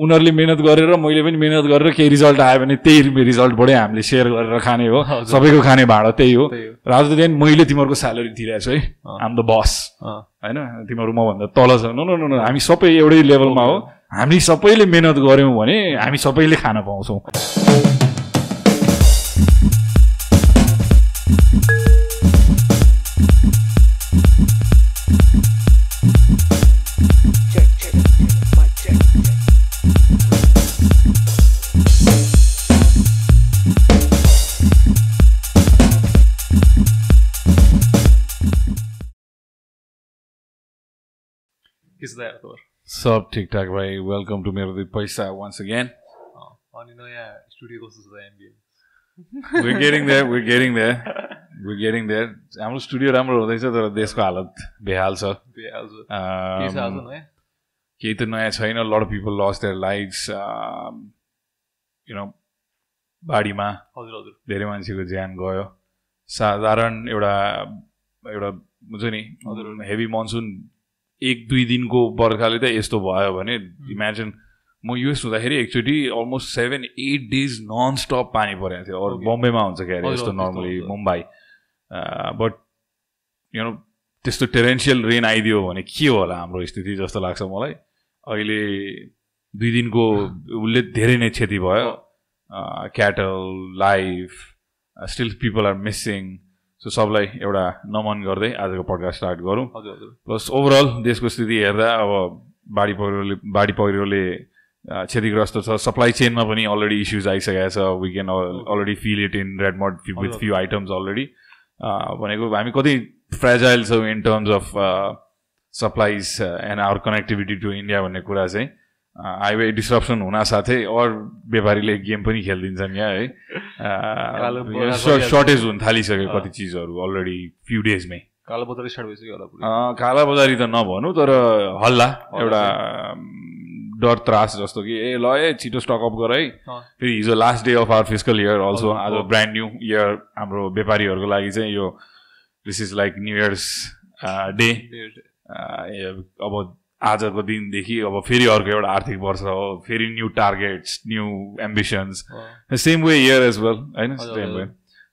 उनीहरूले मिहिनेत गरेर मैले पनि मिहिनेत गरेर केही रिजल्ट आयो भने त्यही रिजल्टबाटै हामीले सेयर गरेर खाने हो। सबैको खाने भाँडा त्यही हो। राजु देन मैले तिमीहरूको स्यालेरी दिइरहेको छु है। आम द बस होइन? तिमीहरू मभन्दा तल छ। नो नो नो नो हामी सबै एउटै लेभलमा हो। हामी सबैले मिहिनेत गऱ्यौँ भने हामी सबैले खान पाउँछौँ। के छ त यार तोर। सब ठिकठाक भाइ वेलकम टु मेरो दुई पैसा वान्स अगेन अनि नयाँ स्टुडियो कस्तो छ MBA there we're getting there we're getting there हाम्रो स्टुडियो राम्रो हुँदैछ तर देशको हालत बेहाल छ। के छ। Um, केही त नयाँ छैन of people lost their lives you know बाढीमा। हजुर हजुर। धेरै मान्छेको ज्यान गयो। साधारण एउटा एउटा हुन्छ नि हजुर। हेभी मनसुन एक दुई दिनको बर्खाले त यस्तो भयो भने इमेजिन म युएस हुँदाखेरि एकचोटि almost seven eight days non stop पानी परेको थियो। अरू. बम्बेमा हुन्छ क्या अरे हजुर, यस्तो normally. Mumbai. But you know त्यस्तो टेरेन्सियल रेन आइदियो भने के होला हाम्रो स्थिति जस्तो लाग्छ मलाई। अहिले दुई दिनको उसले धेरै नै क्षति भयो। Cattle life still people are missing so सबलाई एउटा नमन गर्दै आजको पड्कास्ट स्टार्ट गरौँ। प्लस ओभरअल देशको स्थिति हेर्दा अब बाढी पहिरोले बाढी पहिरोले क्षतिग्रस्त छ। सप्लाई चेनमा पनि अलरेडी इस्युज आइसकेको छ। We can already feel it in red mud with. Few items already भनेको हामी कति फ्रेजाइल छौँ in terms of supplies and our connectivity to India भन्ने कुरा चाहिँ। हाइवे डिस्ट्रप्सन हुन साथै अरू व्यापारीले गेम पनि खेलिदिन्छन् यहाँ है। सर्टेज हुन थालिसक्यो। कति चिजहरू अलरेडी फ्यु डेजमै कालो बजार स्टार्ट भइसक्यो होला कालाबजारी त नभनौँ तर हल्ला एउटा डर त्रास जस्तो कि ए ल ए छिटो स्टकअप गर है। फेरि हिजो last day of our physical year also आज। ब्रान्ड न्यू इयर हाम्रो व्यापारीहरूको लागि चाहिँ यो this is like new year's day अब आजको दिनदेखि अब फेरि अर्को एउटा आर्थिक वर्ष हो फेरि new targets new ambitions same way year as well होइन? Same way.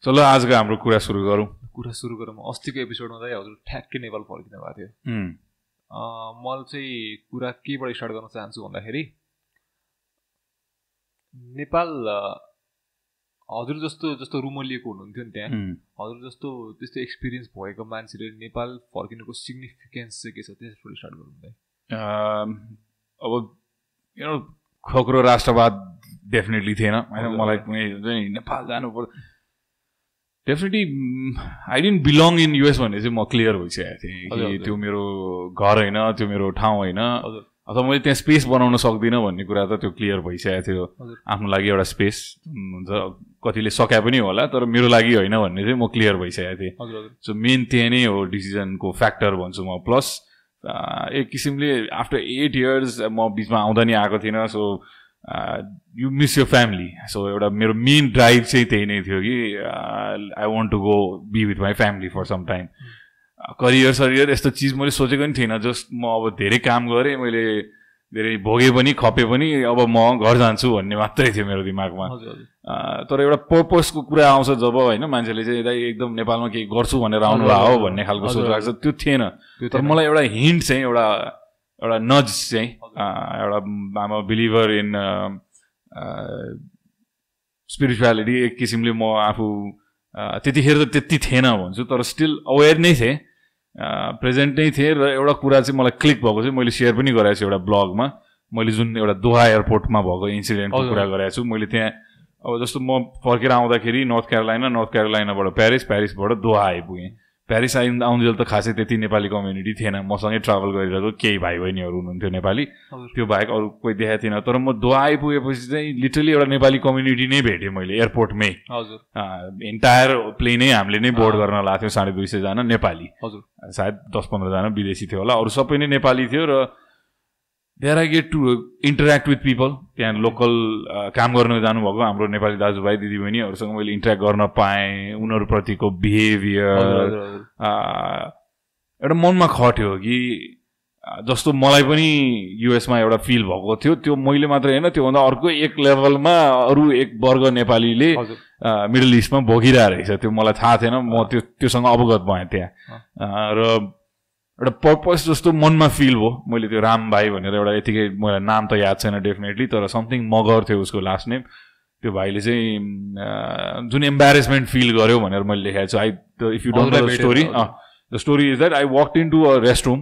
सो ल आजको हाम्रो कुरा सुरु गरौँ। कुरा सुरु गरौँ। अस्तिको एपिसोडमा चाहिँ हजुर ठ्याक्कै नेपाल फर्किनु भएको थियो। मैले चाहिँ कुरा केबाट स्टार्ट गर्न चाहन्छु भन्दाखेरि नेपाल हजुर जस्तो जस्तो रुमलिएको हुनुहुन्थ्यो नि त्यहाँ। हजुर जस्तो त्यस्तो एक्सपिरियन्स भएको मान्छेले नेपाल फर्किनुको सिग्निफिकेन्स चाहिँ के छ त्यसबाट स्टार्ट गरौँ त अम, अब यु नो खोक्रो राष्ट्रवाद डेफिनेटली थिएन। होइन। मलाई कुनै हुन्छ नि नेपाल जानु पर्यो definitely I don't belong in US भन्ने चाहिँ म क्लियर भइसकेको थिएँ कि। त्यो मेरो घर होइन त्यो मेरो ठाउँ होइन। अथवा मैले त्यहाँ स्पेस बनाउन सक्दिनँ भन्ने कुरा त त्यो क्लियर भइसकेको थियो। आफ्नो लागि एउटा स्पेस हुन्छ। कतिले सके पनि होला तर मेरो लागि होइन भन्ने चाहिँ म क्लियर भइसकेको थिएँ। सो मेन त्यही नै हो डिसिजनको फ्याक्टर भन्छु म। प्लस एक किसिमले आफ्टर एट इयर्स म बिचमा आउँदा नि आएको थिइनँ so you miss your family so एउटा मेरो मेन ड्राइभ चाहिँ त्यही नै थियो कि I want to go be with my family for some time career सरियर यस्तो चिज मैले सोचेको पनि थिइनँ जस्ट म अब धेरै काम गरेँ मैले धेरै भोगेँ पनि खपेँ पनि अब म घर जान्छु भन्ने मात्रै थियो मेरो दिमागमा। तर एउटा पर्पसको कुरा आउँछ जब होइन मान्छेले चाहिँ दाइ एकदम नेपालमा केही गर्छु भनेर आउनु भएको हो भन्ने खालको सोच लाग्छ। त्यो थिएन। तर। मलाई एउटा हिन्ट चाहिँ एउटा एउटा नज चाहिँ एउटा आम बिलिभर इन स्पिरिचुअलिटी एक किसिमले म आफू त्यतिखेर त त्यति थिएन भन्छु तर स्टिल अवेर नै थिएँ। प्रेजेन्ट नै थिएँ र एउटा कुरा चाहिँ मलाई क्लिक भएको चाहिँ मैले सेयर पनि गराएको छु एउटा ब्लगमा। मैले जुन एउटा दोहा एयरपोर्टमा भएको इन्सिडेन्टको। कुरा गराएको छु। मैले त्यहाँ अब जस्तो म फर्केर आउँदाखेरि नर्थ क्यारोलाइना नर्थ क्यारोलाइनाबाट प्यारिस प्यारिसबाट दोहा आइपुगेँ। प्यारिस आइ आउन्जेल त खासै त्यति नेपाली कम्युनिटी थिएन। मसँगै ट्राभल गरिरहेको केही भाइ बहिनीहरू हुनुहुन्थ्यो नेपाली। त्यो बाहेक अरू कोही देखाएको थिएन। तर म दोहा आइपुगेपछि चाहिँ लिटरली एउटा नेपाली कम्युनिटी नै भेटेँ मैले एयरपोर्टमै हजुर। इन्टायर प्लेनै हामीले नै बोर्ड। गर्न लाग्थ्यो थियौँ साढे दुई सयजना नेपाली। हजुर। सायद दस पन्ध्रजना विदेशी थियो होला। अरू सबै नै नेपाली थियो र there I get to interact with people त्यहाँ लोकल काम गर्न जानुभएको हाम्रो नेपाली दाजुभाइ दिदीबहिनीहरूसँग मैले इन्टरेक्ट गर्न पाएँ। उनीहरूप्रतिको बिहेभियर एउटा मनमा खट्यो कि जस्तो मलाई पनि युएसमा एउटा फिल भएको थियो। त्यो मैले मात्रै होइन त्योभन्दा अर्को एक लेभलमा अरू एक वर्ग नेपालीले मिडल इस्टमा भोगिरहेको रहेछ। त्यो मलाई थाहा थिएन। म त्यो त्योसँग अवगत भएँ त्यहाँ। र एउटा पर्पस जस्तो मनमा फिल भयो। मैले त्यो राम भाइ भनेर एउटा यतिकै मलाई नाम त याद छैन डेफिनेटली तर समथिङ मगर थियो उसको लास्ट नेम त्यो भाइले चाहिँ जुन एम्बारेसमेन्ट फिल गर्यो भनेर मैले लेखाएको छु। I if you don't the story. The story is that I walk in to a rest room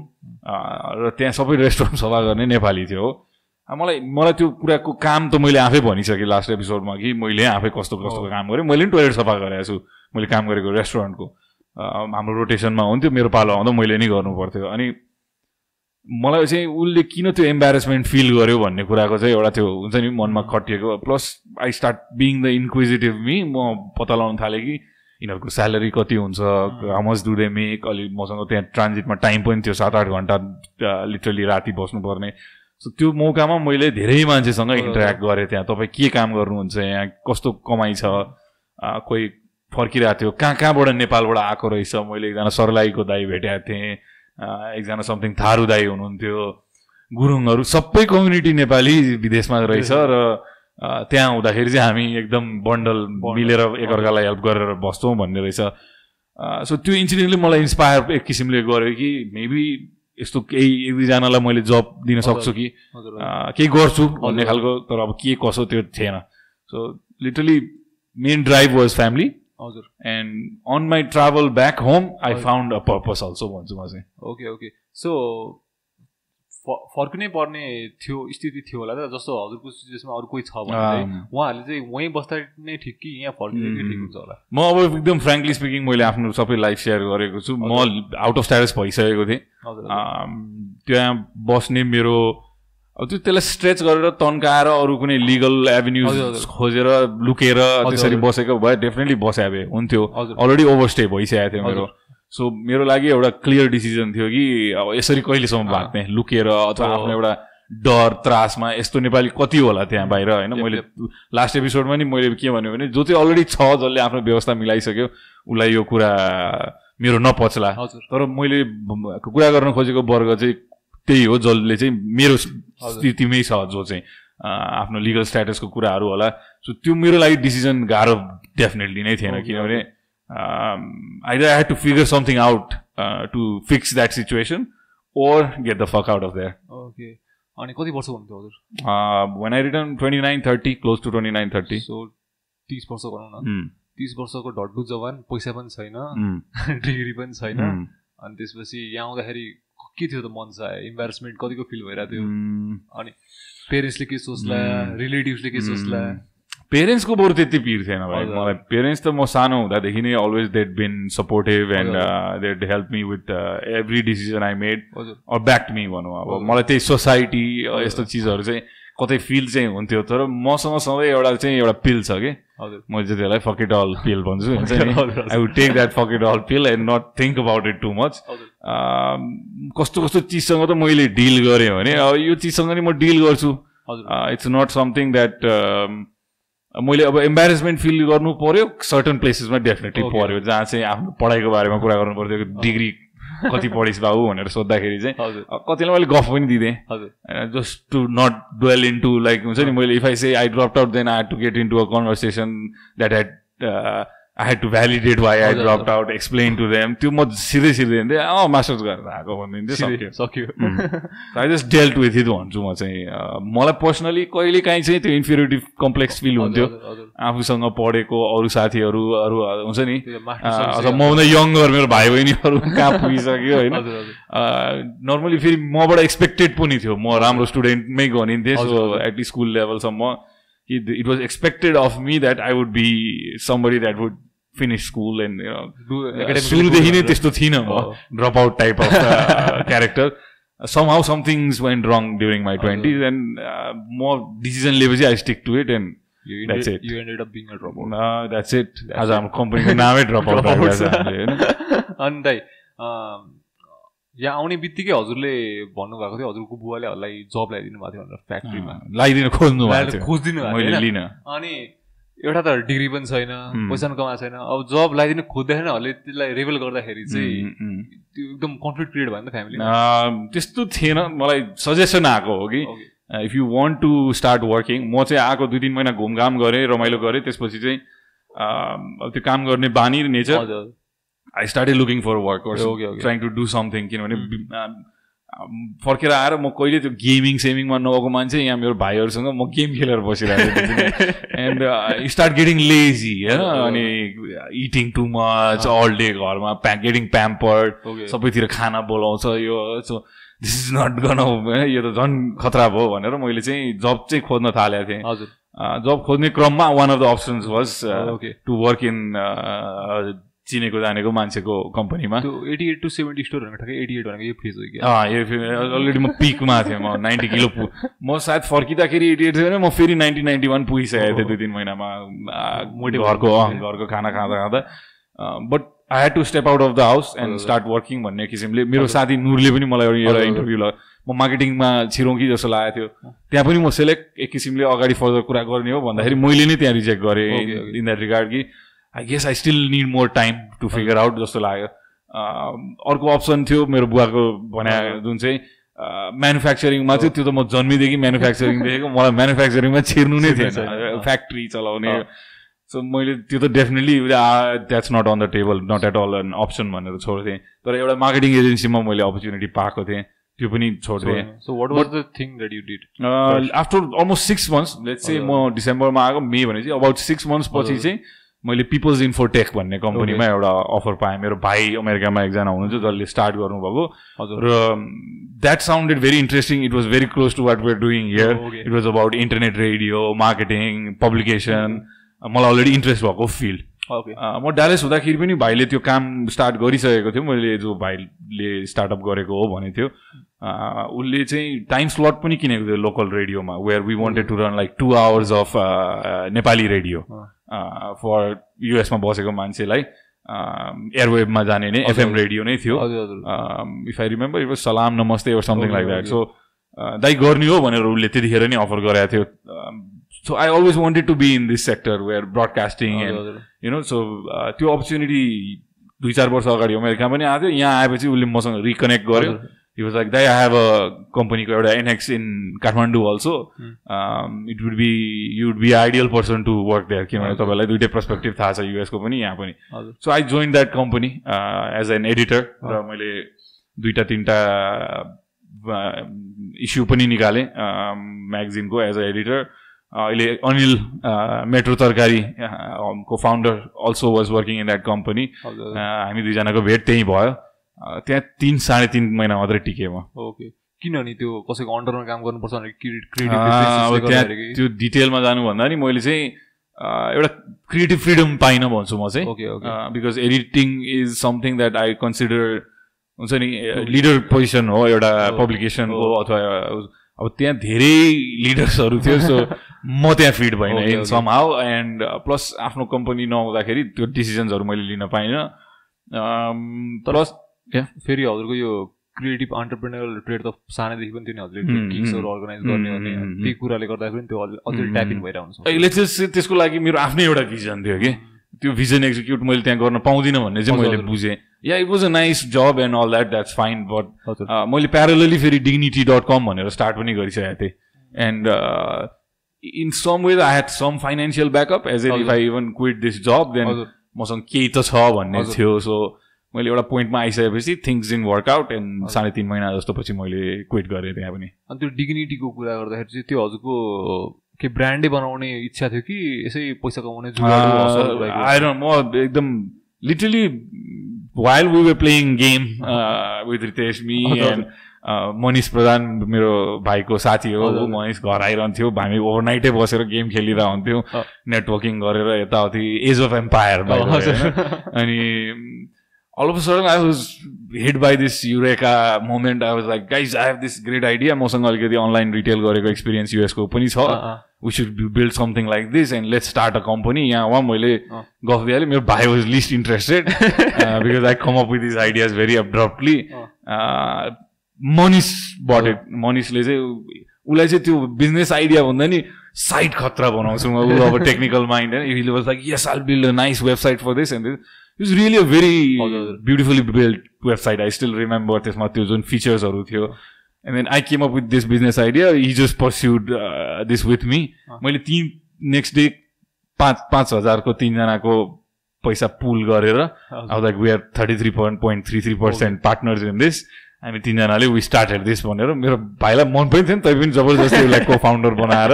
र त्यहाँ सबै रेस्टुरेन्ट सफा गर्ने नेपाली थियो हो। मलाई मलाई त्यो कुराको काम त मैले आफै भनिसकेँ लास्ट एपिसोडमा कि मैले आफै कस्तो कस्तो काम गरेँ। मैले पनि टोइलेट सफा गरेको छु। मैले काम गरेको रेस्टुरेन्टको हाम्रो रोटेसनमा हुन्थ्यो मेरो पालो आउँदा मैले नै गर्नु पर्थ्यो अनि मलाई चाहिँ उसले किन त्यो एम्बारेसमेन्ट फिल गर्यो भन्ने कुराको चाहिँ एउटा त्यो हुन्छ नि मनमा खटिएको। Plus I start being the inquisitive me म पत्ता लगाउन थालेँ कि यिनीहरूको स्यालेरी कति हुन्छ how much do they make अलि मसँग त्यहाँ ट्रान्जिटमा टाइम पनि थियो सात आठ घन्टा लिटरली राति बस्नुपर्ने। सो त्यो मौकामा मैले धेरै मान्छेसँग इन्टरेक्ट गरेँ त्यहाँ। तपाईँ के काम गर्नुहुन्छ यहाँ? कस्तो कमाइ छ? कोही फर्किरहेको थियो। कहाँ कहाँबाट नेपालबाट आएको रहेछ? मैले एकजना सर्लाईको दाई भेटेको थिएँ एकजना समथिङ थारू दाई हुनुहुन्थ्यो। गुरुङहरू सबै कम्युनिटी नेपाली विदेशमा रहेछ र त्यहाँ हुँदाखेरि चाहिँ हामी एकदम बन्डल मिलेर एकअर्कालाई हेल्प गरेर बस्छौँ भन्ने रहेछ। सो त्यो इन्सिडेन्टले मलाई इन्सपायर एक किसिमले गर्यो कि मेबी यस्तो केही एक दुईजनालाई मैले जब दिन सक्छु कि केही गर्छु भन्ने खालको तर अब के कसो त्यो थिएन। So literally main drive was family हजुर। And on my travel back home I found a purpose also भन्छु म चाहिँ ओके ओके सो फर्किनै पर्ने थियो स्थिति थियो होला त जस्तो हजुरको सिचुएसनमा अरू कोही छ भने चाहिँ उहाँहरूले चाहिँ वहीँ बस्दा नै ठिक कि यहाँ फर्किँदै ठिक हुन्छ होला? म अब एकदम फ्रेङ्कली स्पिकिङ मैले आफ्नो सबै लाइफ सेयर गरेको छु। म आउट अफ स्ट्याटस भइसकेको थिएँ। त्यहाँ बस्ने मेरो अब त्यो त्यसलाई स्ट्रेच गरेर तन्काएर अरू कुनै लिगल एभिन्युज हजुर। खोजेर लुकेर त्यसरी। बसेको भए डेफिनेटली बस्या भए हुन्थ्यो अलरेडी ओभरस्टे भइसकेको थियो मेरो। सो मेरो लागि एउटा क्लियर डिसिजन थियो कि अब यसरी कहिलेसम्म। भाग्ने लुकेर अथवा। आफ्नो एउटा डर त्रासमा यस्तो नेपाली कति होला त्यहाँ बाहिर होइन? मैले लास्ट एपिसोडमा नि मैले के भन्यो भने जो चाहिँ अलरेडी छ जसले आफ्नो व्यवस्था मिलाइसक्यो उसलाई यो कुरा मेरो नपच्ला। तर मैले कुरा गर्न खोजेको वर्ग चाहिँ त्यही हो जसले चाहिँ मेरो स्थितिमै छ जो चाहिँ आफ्नो लिगल स्ट्याटसको कुराहरू होला। सो त्यो मेरो लागि डिसिजन गाह्रो डेफिनेटली नै थिएन किनभने I had to figure something out to fix that situation or get the fuck out of that okay अनि कति वर्ष हुनुहुन्थ्यो हजुर? When I return twenty nine thirty close to twenty nine thirty so तिस वर्ष भनौँ न। तिस वर्षको डड्डु जवान पैसा पनि छैन डिग्री पनि छैन। अनि त्यसपछि यहाँ आउँदाखेरि के थियो त मन चाहिँ इम्बारेसमेन्ट कतिको फिल भइरहेको थियो अनि पेरेन्ट्सले के सोच्ला. रिलेटिभ्सले के सोच्ला पेरेन्ट्सको बरु त्यति पिर थिएन भाइ। मलाई पेरेन्ट्स त म सानो हुँदादेखि नै always that been supportive and. That help me with every decision I made or back me भनौँ अब। मलाई त्यही सोसाइटी हजुर। यस्तो चिजहरू चाहिँ कतै फिल चाहिँ हुन्थ्यो तर मसँग सधैँ एउटा चाहिँ एउटा पिल छ कि। मैले चाहिँ त्यसलाई फकेट अल पिल भन्छु हुन्छ। I would take that fuck it all pill and not think about it too much कस्तो कस्तो चिजसँग त मैले डिल गरेँ भने अब यो चिजसँग नि म डिल गर्छु। इट्स नट समथिङ द्याट मैले अब एम्बारेसमेन्ट फिल गर्नु पर्यो सर्टन प्लेसेसमा डेफिनेटली. पर्यो जहाँ चाहिँ आफ्नो पढाइको बारेमा कुरा गर्नु पर्थ्यो डिग्री कति पढिस् बाबु भनेर सोद्धाखेरि चाहिँ कतिलाई मैले गफ पनि दिँदेँ। हजुर। Just to not dwell in to like हुन्छ नि मैले if I say I drop out then I to get in to a conversation that had I had to validate why I drop out explain to them त्यो म सिधै सिधै दिन्थेँ अँ masters गरेर आएको भनिदिन्थेँ सक्यो. सक्यो। I just dealt with it भन्छु म चाहिँ। मलाई पर्सनली कहिले काहीँ चाहिँ त्यो इन्फिरिटी कम्प्लेक्स फिल हुन्थ्यो। आफूसँग पढेको अरू साथीहरू अरू हुन्छ नि? अथवा मभन्दा यङ्गर मेरो भाइ बहिनीहरू कहाँ पुगिसक्यो होइन? नर्मली फेरि मबाट एक्सपेक्टेड पनि थियो। म राम्रो स्टुडेन्टमै गनिन्थेँ सो। एटलिस्ट स्कुल लेभलसम्म it was expected of me that I would be somebody that would finish school and सुरुदेखि नै त्यस्तो थिइनँ म Oh. Drop out type of character somehow somethings went wrong during my twenties and म decision लिएपछि I stick to it and That's it. You ended up being a drop that's it आज हाम्रो कम्पनीको नामै ड्रप आउट Dropout राखेको छ। छ हामीले, होइन अनि दाइ अम, यहाँ आउने बित्तिकै हजुरले भन्नुभएको थियो हजुरको बुवाले हजुरलाई जब ल्याइदिनु भएको थियो भनेर फ्याक्ट्रीमा लगाइदिन खोज्नु खोजिदिनु? लिन। अनि एउटा त डिग्री पनि छैन पैसा पनि कमाएको छैन। अब जब लगाइदिनु खोज्दैनहरूले त्यसलाई रेभल गर्दाखेरि चाहिँ त्यो एकदम कन्फ्लिक्ट क्रिएट भयो नि त फ्यामिली त्यस्तो थिएन। मलाई सजेसन आएको हो कि if you want to start working म चाहिँ आएको दुई तिन महिना घुमघाम गरेँ रमाइलो गरेँ त्यसपछि चाहिँ त्यो काम गर्ने बानी nature I started looking for work trying to do something किनभने फर्केर आएर म कहिले त्यो गेमिङ सेमिङमा नभएको मान्छे यहाँ मेरो भाइहरूसँग म गेम खेलेर बसिरहेको थिएँ एन्ड स्टार्ट गेटिङ लेजी होइन अनि eating too much all day घरमा प्या गेटिङ प्याम्पर्ड सबैतिर खाना बोलाउँछ यो so this is not gonna यो त झन् खतरा भयो भनेर मैले चाहिँ जब चाहिँ खोज्न थालेको थिएँ। हजुर। जब खोज्ने क्रममा one of the options was to work in चिनेको जानेको मान्छेको कम्पनीमा। Eighty eight to seventy store भनेको ठ्याक्कै एटी एट भनेको यो फेज हो कि अलरेडी म पिकमा थिएँ म नाइन्टी किलो पु म सायद फर्किँदाखेरि एटी एट थियो भने म फेरि नाइन्टी नाइन्टी वान पुगिसकेको थिएँ दुई तिन महिनामा घरको घरको खाना खाँदा खाँदा। But I had to step out of the house and start working भन्ने किसिमले। मेरो साथी नुरले पनि मलाई एउटा इन्टरभ्यू ल म मार्केटिङमा छिरौँ कि जस्तो लागेको थियो। त्यहाँ पनि म सेलेक्ट एक किसिमले अगाडि फर्दर कुरा गर्ने हो भन्दाखेरि मैले नै त्यहाँ रिजेक्ट गरेँ इन द्याट रिगार्ड कि I guess I still need more time to figure out जस्तो लाग्यो। अर्को अप्सन थियो मेरो बुवाको भने जुन चाहिँ म्यानुफ्याक्चरिङमा थियो त्यो त म जन्मिदेखि म्यानुफ्याक्चरिङ देखेको। मलाई म्यानुफ्याक्चरिङमा छिर्नु नै थिएन। फ्याक्ट्री चलाउने। सो मैले त्यो त definitely that's not on the table not at all an option भनेर छोड्थेँ। तर एउटा मार्केटिङ एजेन्सीमा मैले अपर्च्युनिटी पाएको थिएँ। त्यो पनि छोडिदिएँ so what was the thing that you did after almost six months let's चाहिँ म डिसेम्बरमा आएको मे भने चाहिँ अबाउट सिक्स मन्थ्स पछि चाहिँ मैले पिपल्स इन्फोटेक भन्ने कम्पनीमा एउटा अफर पाएँ। मेरो भाइ अमेरिकामा एकजना हुनुहुन्छ जसले स्टार्ट गर्नुभएको। र that sounded very interesting it was very close to what where doing here it was about internet radio marketing publication मलाई अलरेडी इन्ट्रेस्ट भएको फिल्ड म डालेस हुँदाखेरि पनि भाइले त्यो काम स्टार्ट गरिसकेको थियो। मैले जो भाइले स्टार्टअप गरेको हो भने थियो। उसले चाहिँ टाइम स्लट पनि किनेको थियो लोकल रेडियोमा where we wanted to run like two hours of Nepali radio for युएसमा बसेको मान्छेलाई एयरवेभमा जाने नै एफएम रेडियो नै थियो। If I remember it was Salaam Namaste or something like that so दाइ गर्ने हो भनेर उसले त्यतिखेर नै अफर गराएको थियो। So I always wanted to be in this sector where broadcasting and you know so त्यो अपर्च्युनिटी दुई चार वर्ष अगाडि अमेरिका पनि आएको थियो। यहाँ आएपछि उसले मसँग रिकनेक्ट गर्यो। He was like, I have a company called NX in Kathmandu also. Mm. Um, it would be, you would be ideal person to work there. किनभने तपाईँलाई दुइटै पर्सपेक्टिभ थाहा छ युएसको पनि यहाँ पनि so I join that company as an editor र मैले दुइटा तिनवटा इस्यु पनि निकालेँ म्यागजिनको एज अ एडिटर अहिले अनिल मेट्रो तरकारी को founder also was working in that company हामी दुईजनाको भेट त्यहीँ भयो। त्यहाँ तिन साढे तिन महिना मात्रै टिकेँ म। ओके किनभने त्यो कसैको अन्डरमा काम गर्नुपर्छ त्यहाँ त्यो डिटेलमा जानुभन्दा नि मैले चाहिँ एउटा क्रिएटिभ फ्रिडम पाइनँ भन्छु म चाहिँ। Because editing is something that I consider हुन्छ नि लिडर पोजिसन हो एउटा पब्लिकेसनको अथवा अब त्यहाँ धेरै लिडर्सहरू थियो सो म त्यहाँ फिट भइनँ in somehow and plus आफ्नो कम्पनी नहुँदाखेरि त्यो डिसिजन्सहरू मैले लिन पाइनँ। प्लस फेरि हजुरको यो क्रिएटिभ अन्टरप्रेनरल ट्रेड त सानैदेखि पनि थियो नि हजुरले किक्सहरू अर्गनाइज गर्ने भने त्यही कुराले गर्दाखेरि पनि त्यो अझै ट्यापिङ भइरहन्छ अहिले चाहिँ त्यसको लागि मेरो आफ्नै एउटा भिजन थियो कि। त्यो भिजन एक्जिक्युट मैले त्यहाँ गर्न पाउँदिनँ भन्ने चाहिँ मैले बुझेँ। Yeah it was a nice job and all that that's fine but मैले प्यारलली फेरि डिग्निटी डट कम भनेर स्टार्ट पनि गरिसकेको थिएँ। And in some way I had some financial backup as an if I even quit this job then मसँग केही त छ भन्ने थियो सो मैले एउटा पोइन्टमा आइसकेपछि थिङ्स इन वर्कआउट एन्ड साढे तिन महिना जस्तो पछि मैले क्विट गरेँ त्यहाँ पनि। अनि त्यो डिग्निटीको कुरा गर्दाखेरि चाहिँ त्यो हजुरको के ब्रान्डै बनाउने इच्छा थियो कि यसै पैसा कमाउने म एकदम literally while we were playing game with Ritesh me and Manish Pradhan मेरो भाइको साथी हो मनिष घर आइरहन्थ्यो हामी ओभरनाइटै बसेर गेम खेलिरह हुन्थ्यौँ। नेटवर्किङ गरेर यताउति एज अफ एम्पायर अनि all of a sudden I was hit by this eureka moment. I was like, guys, I have this great idea. मसँग अलिकति अनलाइन रिटेल गरेको एक्सपिरियन्स युएसको पनि छ we should build something like this and let's start a company यहाँ उहाँ मैले गफ दिइहालेँ मेरो भाइ was least interested because I come up with this ideas very abruptly Manish but it मनिसले चाहिँ उसलाई चाहिँ त्यो बिजनेस आइडिया भन्दा नि साइट खतरा बनाउँछु म ऊ अब टेक्निकल माइन्ड होइन was like yes I'll build a nice website for this and this is really a very beautifully build website I still remember त्यसमा त्यो जुन फिचर्सहरू थियो and then I came up with this business idea he just pursued this with me मैले तिन next day पाँच पाँच हजारको तिनजनाको पैसा पुल गरेर अब like we are thirty three point point three three percent partners in this हामी तिनजनाले वी स्टार्टेड दिस भनेर मेरो भाइलाई मन पनि थियो नि तै पनि जबरजस्ती उसलाई को फाउन्डर बनाएर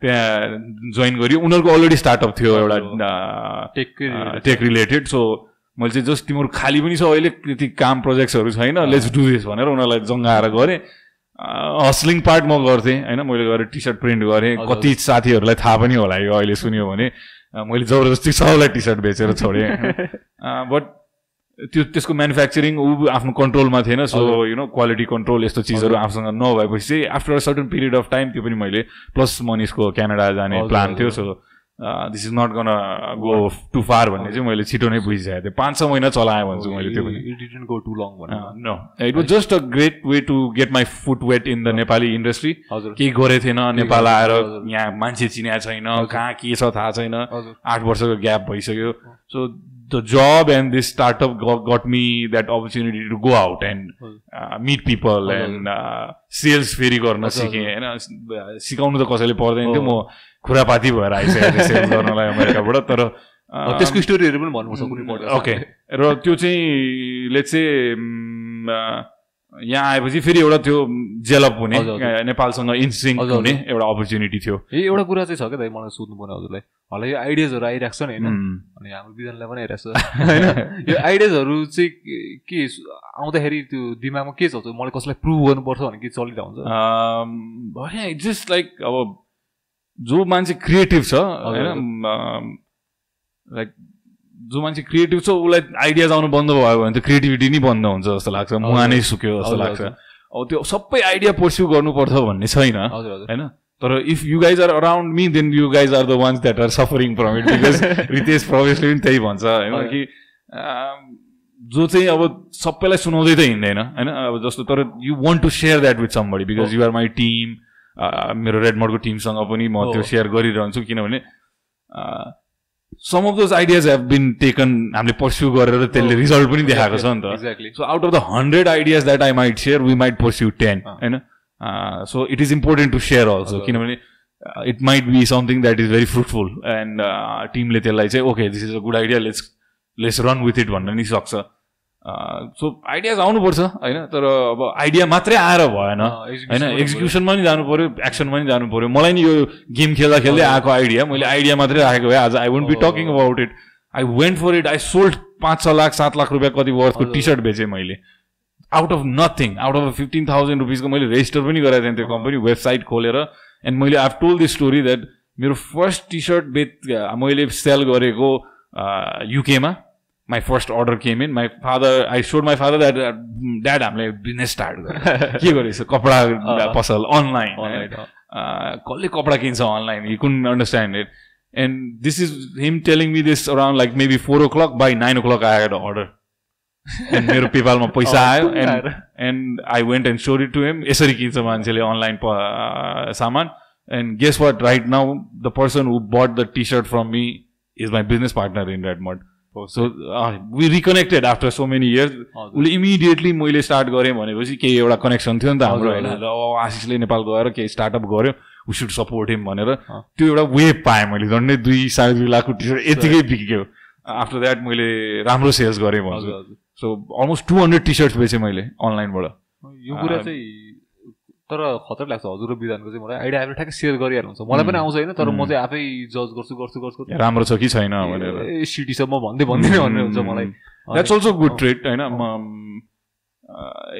त्यहाँ जोइन गरियो। उनीहरूको अलरेडी स्टार्टअप थियो एउटा टेक रिलेटेड सो मैले चाहिँ जस्ट तिमीहरू खाली पनि छ अहिले त्यति काम प्रोजेक्ट्सहरू छैन लेट्स डु दिस भनेर उनीहरूलाई जङ्गाएर गरेँ। हस्लिङ पार्ट म गर्थेँ होइन? मैले गएर टी सर्ट प्रिन्ट गरेँ कति साथीहरूलाई थाहा पनि होला यो अहिले सुन्यो भने। मैले जबरजस्ती सबलाई टी सर्ट बेचेर छोडेँ। बट त्यो त्यसको म्यानुफ्याक्चरिङ ऊ आफ्नो कन्ट्रोलमा थिएन so you know quality control यस्तो चिजहरू आफूसँग नभएपछि चाहिँ after a certain period of time त्यो पनि मैले प्लस मनिसको क्यानाडा जाने प्लान थियो so this is not gonna go too far भन्ने चाहिँ मैले छिटो नै बुझिसकेको थिएँ। पाँच छ महिना चलाएँ भन्छु मैले त्यो पनि। Go to long no it was just a great way to get my foot wet in the Nepali industry केही गरेको थिएन नेपाल आएर यहाँ मान्छे चिनेको छैन कहाँ के छ थाहा छैन। आठ वर्षको ग्याप भइसक्यो। So the job and this startup got me that opportunity to go out and meet people and sales फेरि गर्न सिकेँ होइन सिकाउनु त कसैले पर्दैन थियो म खुरापाती भएर आइसकेको थिएँ सेल्स गर्नलाई अमेरिकाबाट तर त्यसको स्टोरीहरू पनि भन्नु कुनै ओके र त्यो चाहिँ लेट्स चाहिँ यहाँ आएपछि फेरि एउटा त्यो जेलअप हुने नेपालसँग इन्सिङ हुने एउटा अपर्च्युनिटी थियो ए एउटा कुरा चाहिँ छ क्या मलाई सोध्नु पर्ने हजुरलाई होला यो आइडियाजहरू आइरहेको छ नि होइन? अनि हाम्रो विधानलाई पनि आइरहेको छ। होइन? यो आइडियाजहरू चाहिँ के आउँदाखेरि त्यो दिमागमा के चल्छ? मलाई कसैलाई प्रुभ गर्नुपर्छ भने के चलिरहेको हुन्छ? जस्ट लाइक अब जो मान्छे क्रिएटिभ छ होइन? लाइक जो मान्छे क्रिएटिभ छ उसलाई आइडियाज आउनु बन्द भयो भने त क्रिएटिभिटी नै बन्द हुन्छ जस्तो लाग्छ। मुहा नै सुक्यो जस्तो लाग्छ। अब त्यो सबै आइडिया पर्स्यु गर्नुपर्छ भन्ने छैन। होइन? तर if you guys are around me then you guys are the ones that are suffering from it because Ritesh प्रवेशले पनि त्यही भन्छ होइन? कि जो चाहिँ अब सबैलाई सुनाउँदै त हिँड्दैन होइन? अब जस्तो तर you want to share that with somebody because you are my team मेरो रेडमोडको टिमसँग पनि म त्यो सेयर गरिरहन्छु किनभने some of those ideas have been taken हामीले पर्स्यु गरेर त्यसले रिजल्ट पनि देखाएको छ नि त। So out of the hundred ideas that I might share we might pursue ten होइन? So it is important to share also किनभने it might be something that is very fruitful and टिमले त्यसलाई चाहिँ okay this is a good idea let's let's run with it भन्न नि सक्छ. So ideas आउनुपर्छ होइन? तर अब आइडिया मात्रै आएर भएन होइन? एक्जिक्युसनमा नि जानु पऱ्यो एक्सनमा नि जानु पऱ्यो मलाई नि यो गेम खेल्दा खेल्दै आएको आइडिया मैले आइडिया मात्रै राखेको भए आज I won't be talking about it I went for it I sold पाँच छ लाख सात लाख रुपियाँ कति वर्थको टी सर्ट बेचेँ मैले। Out of nothing out of fifteen thousand रुपिसको मैले रेजिस्टर पनि गराएको थिएँ त्यो कम्पनी वेबसाइट खोलेर। एन्ड मैले I told this story that मेरो फर्स्ट टी सर्ट बेच मैले सेल गरेको युकेमा my first order came in my father I sold my father that dad हामीले बिजनेस स्टार्ट गरेँ। के गरेछ? कपडा पसल अनलाइन कसले कपडा किन्छ online you can understand it and this is him telling me this around like maybe four o'clock by nine o'clock आएर अर्डर एन्ड मेरो पेपालमा पैसा आयो and and I went and sold it to him यसरी किन्छ मान्छेले online सामान. And guess what right now the person who but the T shirt from me is my business partner in Red Mud so we reconnected after so many years उसले immediately मैले start गरेँ भनेपछि केही एउटा connection थियो नि त हाम्रो होइन। आशिषले नेपाल गएर केही स्टार्टअप गऱ्यो वी सुड सपोर्ट हिम भनेर त्यो एउटा वेब पाएँ मैले। झन्डै दुई साढे दुई लाखको टी सर्ट यतिकै बिग्यो आफ्टर द्याट मैले राम्रो सेल्स गरेँ भन्छु। So almost two hundred T shirts बेचेँ मैले अनलाइनबाट। यो कुरा चाहिँ तर खतरा लाग्छ हजुर विधानको चाहिँ मलाई आइडिया आएर ठ्याक्कै सेयर गरिहाल्नुहुन्छ। मलाई पनि आउँछ होइन तर म चाहिँ आफै जज गर्छु गर्छु गर्छु। राम्रो छ कि छैन भनेर। ए सिटी छ म भन्दै भन्दिनँ भन्ने हुन्छ मलाई। द्याट्स अल्सो गुड ट्रेड होइन।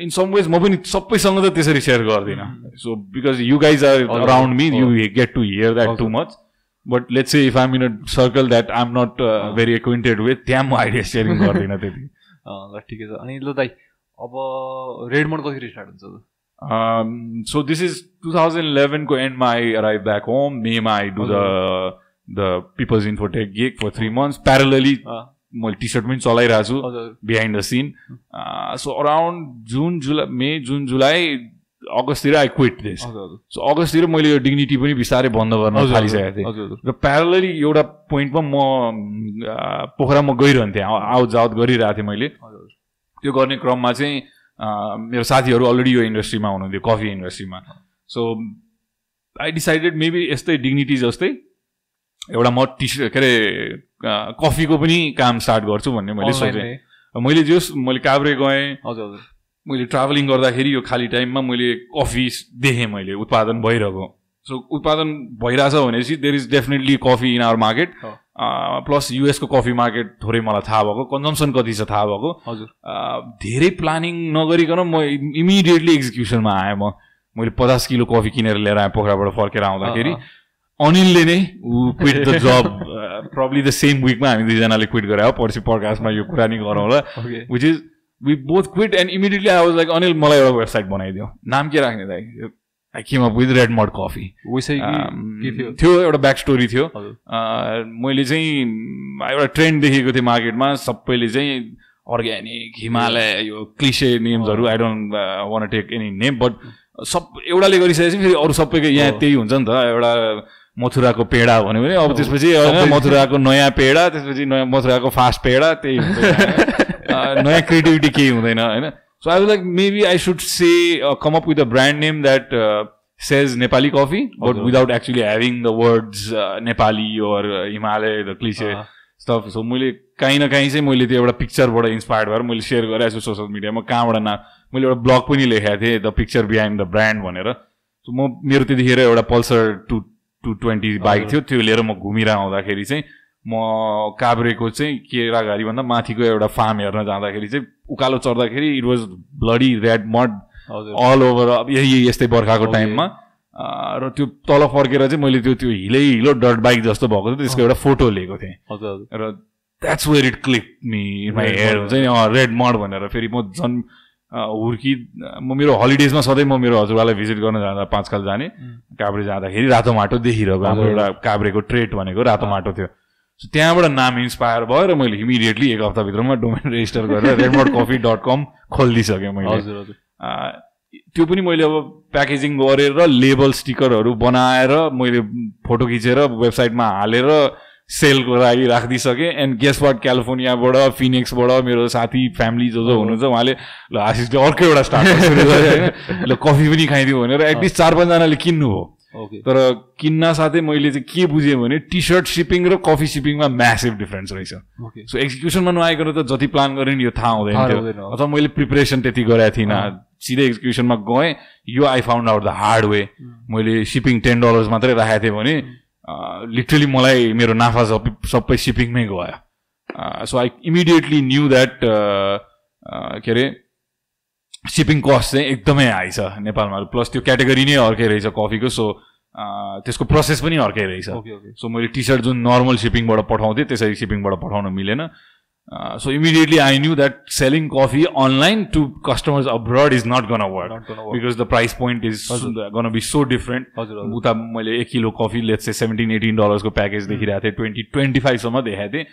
इन सम वेज म पनि सबैसँग त त्यसरी सेयर गर्दिनँ। So because you guys are around me you get to hear that too much but let's say if I'm in a circle that I am not very acquainted with त्यहाँ म idea sharing गर्दिनँ त्यति। ल ठिकै छ। अनि ल दाइ अब रेडमोन्ड कसरी स्टार्ट हुन्छ त? So this is two thousand इलेभेनको एन्डमा आई अराइभ ब्याक होम मेमा I do peoples in photo get four three months parallelly मैले टी सर्ट पनि चलाइरहेको छु behind the scene so around June July May June July अगस्ततिर I quit this so अगस्ततिर मैले यो dignity पनि बिस्तारै बन्द गर्न थालिसकेको थिएँ। र प्यारलली एउटा पोइन्टमा म पोखरामा गइरहन्थेँ। आउट जाउट गरिरहेको थिएँ मैले। त्यो गर्ने क्रममा चाहिँ मेरो साथीहरू अलरेडी यो इन्डस्ट्रीमा हुनुहुन्थ्यो कफी इन्डस्ट्रीमा सो आई डिसाइडेड मेबी यस्तै डिग्निटी जस्तै एउटा म टी के अरे कफीको पनि काम स्टार्ट गर्छु भन्ने मैले सोचेँ। मैले जोस् मैले काभ्रे गएँ। हजुर। मैले ट्राभलिङ गर्दाखेरि यो खाली टाइममा मैले कफी देखेँ मैले उत्पादन भइरहेको। सो उत्पादन भइरहेछ भनेपछि there is definitely coffee in our market plus युएसको coffee market थोरै मलाई थाहा भएको कन्जम्सन कति छ थाहा भएको। हजुर। धेरै प्लानिङ नगरिकन म इमिडिएटली एक्जिक्युसनमा आएँ म। मैले पचास किलो कफी किनेर लिएर आएँ पोखराबाट फर्केर आउँदाखेरि। अनिलले नै ऊ quit the job probably the same विकमा हामी दुईजनाले क्विट गरे। हो पर्सि प्रकाशमा यो कुरा नि गरौँला। Which is we both quit and immediately I was like Anil मलाई एउटा वेबसाइट बनाइदियो। नाम के राख्ने दाइ? I came up with red mud coffee थियो एउटा ब्याक स्टोरी थियो। मैले चाहिँ एउटा ट्रेन्ड देखेको थिएँ मार्केटमा सबैले चाहिँ अर्ग्यानिक हिमालय यो cliche नेम्सहरू I don't want take any name but सब एउटाले गरिसकेपछि फेरि अरू सबैको यहाँ त्यही हुन्छ नि त एउटा मथुराको पेडा भन्यो भने अब त्यसपछि मथुराको नयाँ पेडा त्यसपछि नयाँ मथुराको फास्ट पेडा त्यही नयाँ क्रिएटिभिटी केही हुँदैन होइन so I like maybe I should say come up with a brand name that says Nepali coffee but without actually having the words Nepali or Himalaya the cliche stuff so मैले काहीँ न काहीँ चाहिँ मैले त्यो एउटा पिक्चरबाट इन्सपायर्ड भएर मैले सेयर गरेको छु सोसियल मिडियामा कहाँबाट न मैले एउटा ब्लग पनि लेखेको थिएँ the picture behind the brand भनेर. सो म मेरो त्यतिखेर एउटा Pulsar two two twenty bike थियो त्यो लिएर म घुमिरह आउँदाखेरि चाहिँ म काभ्रेको चाहिँ केराघारीभन्दा माथिको एउटा फार्म हेर्न जाँदाखेरि चाहिँ उकालो चढ्दाखेरि it was bloody red mud all over अब यही यस्तै बर्खाको टाइममा। र त्यो तल फर्केर चाहिँ मैले त्यो त्यो हिलै हिलो डट बाइक जस्तो भएको थियो त्यसको एउटा फोटो लिएको थिएँ। र that's where it click me my hair हुन्छ नि रेड मड भनेर फेरि म झन् हुर्की म मेरो हलिडेजमा सधैँ म मेरो हजुरबालाई भिजिट गर्न जाँदा पाँचखाल जाने। काभ्रे जाँदाखेरि रातो माटो देखिरहेको हाम्रो एउटा काभ्रेको ट्रेड भनेको रातो माटो थियो। सो त्यहाँबाट नाम इन्सपायर भयो र मैले इमिडिएटली एक हप्ताभित्रमा डोमेन रेजिस्टर गरेर रेडमोड कफी डट कम खोलिदिइसकेँ मैले। त्यो पनि मैले अब प्याकेजिङ गरेर लेबल स्टिकरहरू बनाएर मैले फोटो खिचेर वेबसाइटमा हालेर सेलको लागि राखिदिइसकेँ। एन्ड गेस्ट वाट क्यालिफोर्नियाबाट फिनिक्सबाट मेरो साथी फ्यामिली जो जो हुनुहुन्छ उहाँले ल आशिषले अर्को एउटा स्टार्ट ल कफी पनि खाइदियो भनेर एटलिस्ट चार पाँचजनाले किन्नु हो तर किन्न साथै मैले चाहिँ के बुझेँ भने टी सर्ट सिपिङ र कफी सिपिङमा म्यासिभ डिफ्रेन्स रहेछ। सो एक्जिक्युसनमा नआइकन त जति प्लान गरेँ नि यो थाहा हुँदैन थियो। अथवा मैले प्रिपरेसन त्यति गरेको थिइनँ। सिधै एक्जिक्युसनमा गएँ यो I found out the hard way मैले सिपिङ टेन डलर्स मात्रै राखेको थिएँ भने लिटरली मलाई मेरो नाफा सबै सबै सिपिङमै गयो। So I immediately knew that के अरे सिपिङ कस्ट चाहिँ एकदमै हाई छ नेपालमा। प्लस त्यो क्याटेगोरी नै अर्कै रहेछ कफीको सो त्यसको प्रोसेस पनि अर्कै रहेछ। सो मैले टी सर्ट जुन नर्मल सिपिङबाट पठाउँथेँ त्यसरी सिपिङबाट पठाउन मिलेन। I knew that selling coffee online to customers abroad is not gonna work not gonna work. because the price point is gonna be so different. उता मैले एक kilo coffee let's say seventeen eighteen डलर्सको package देखिरहेको थिएँ। Twenty twenty फाइभसम्म देखाएको थिएँ।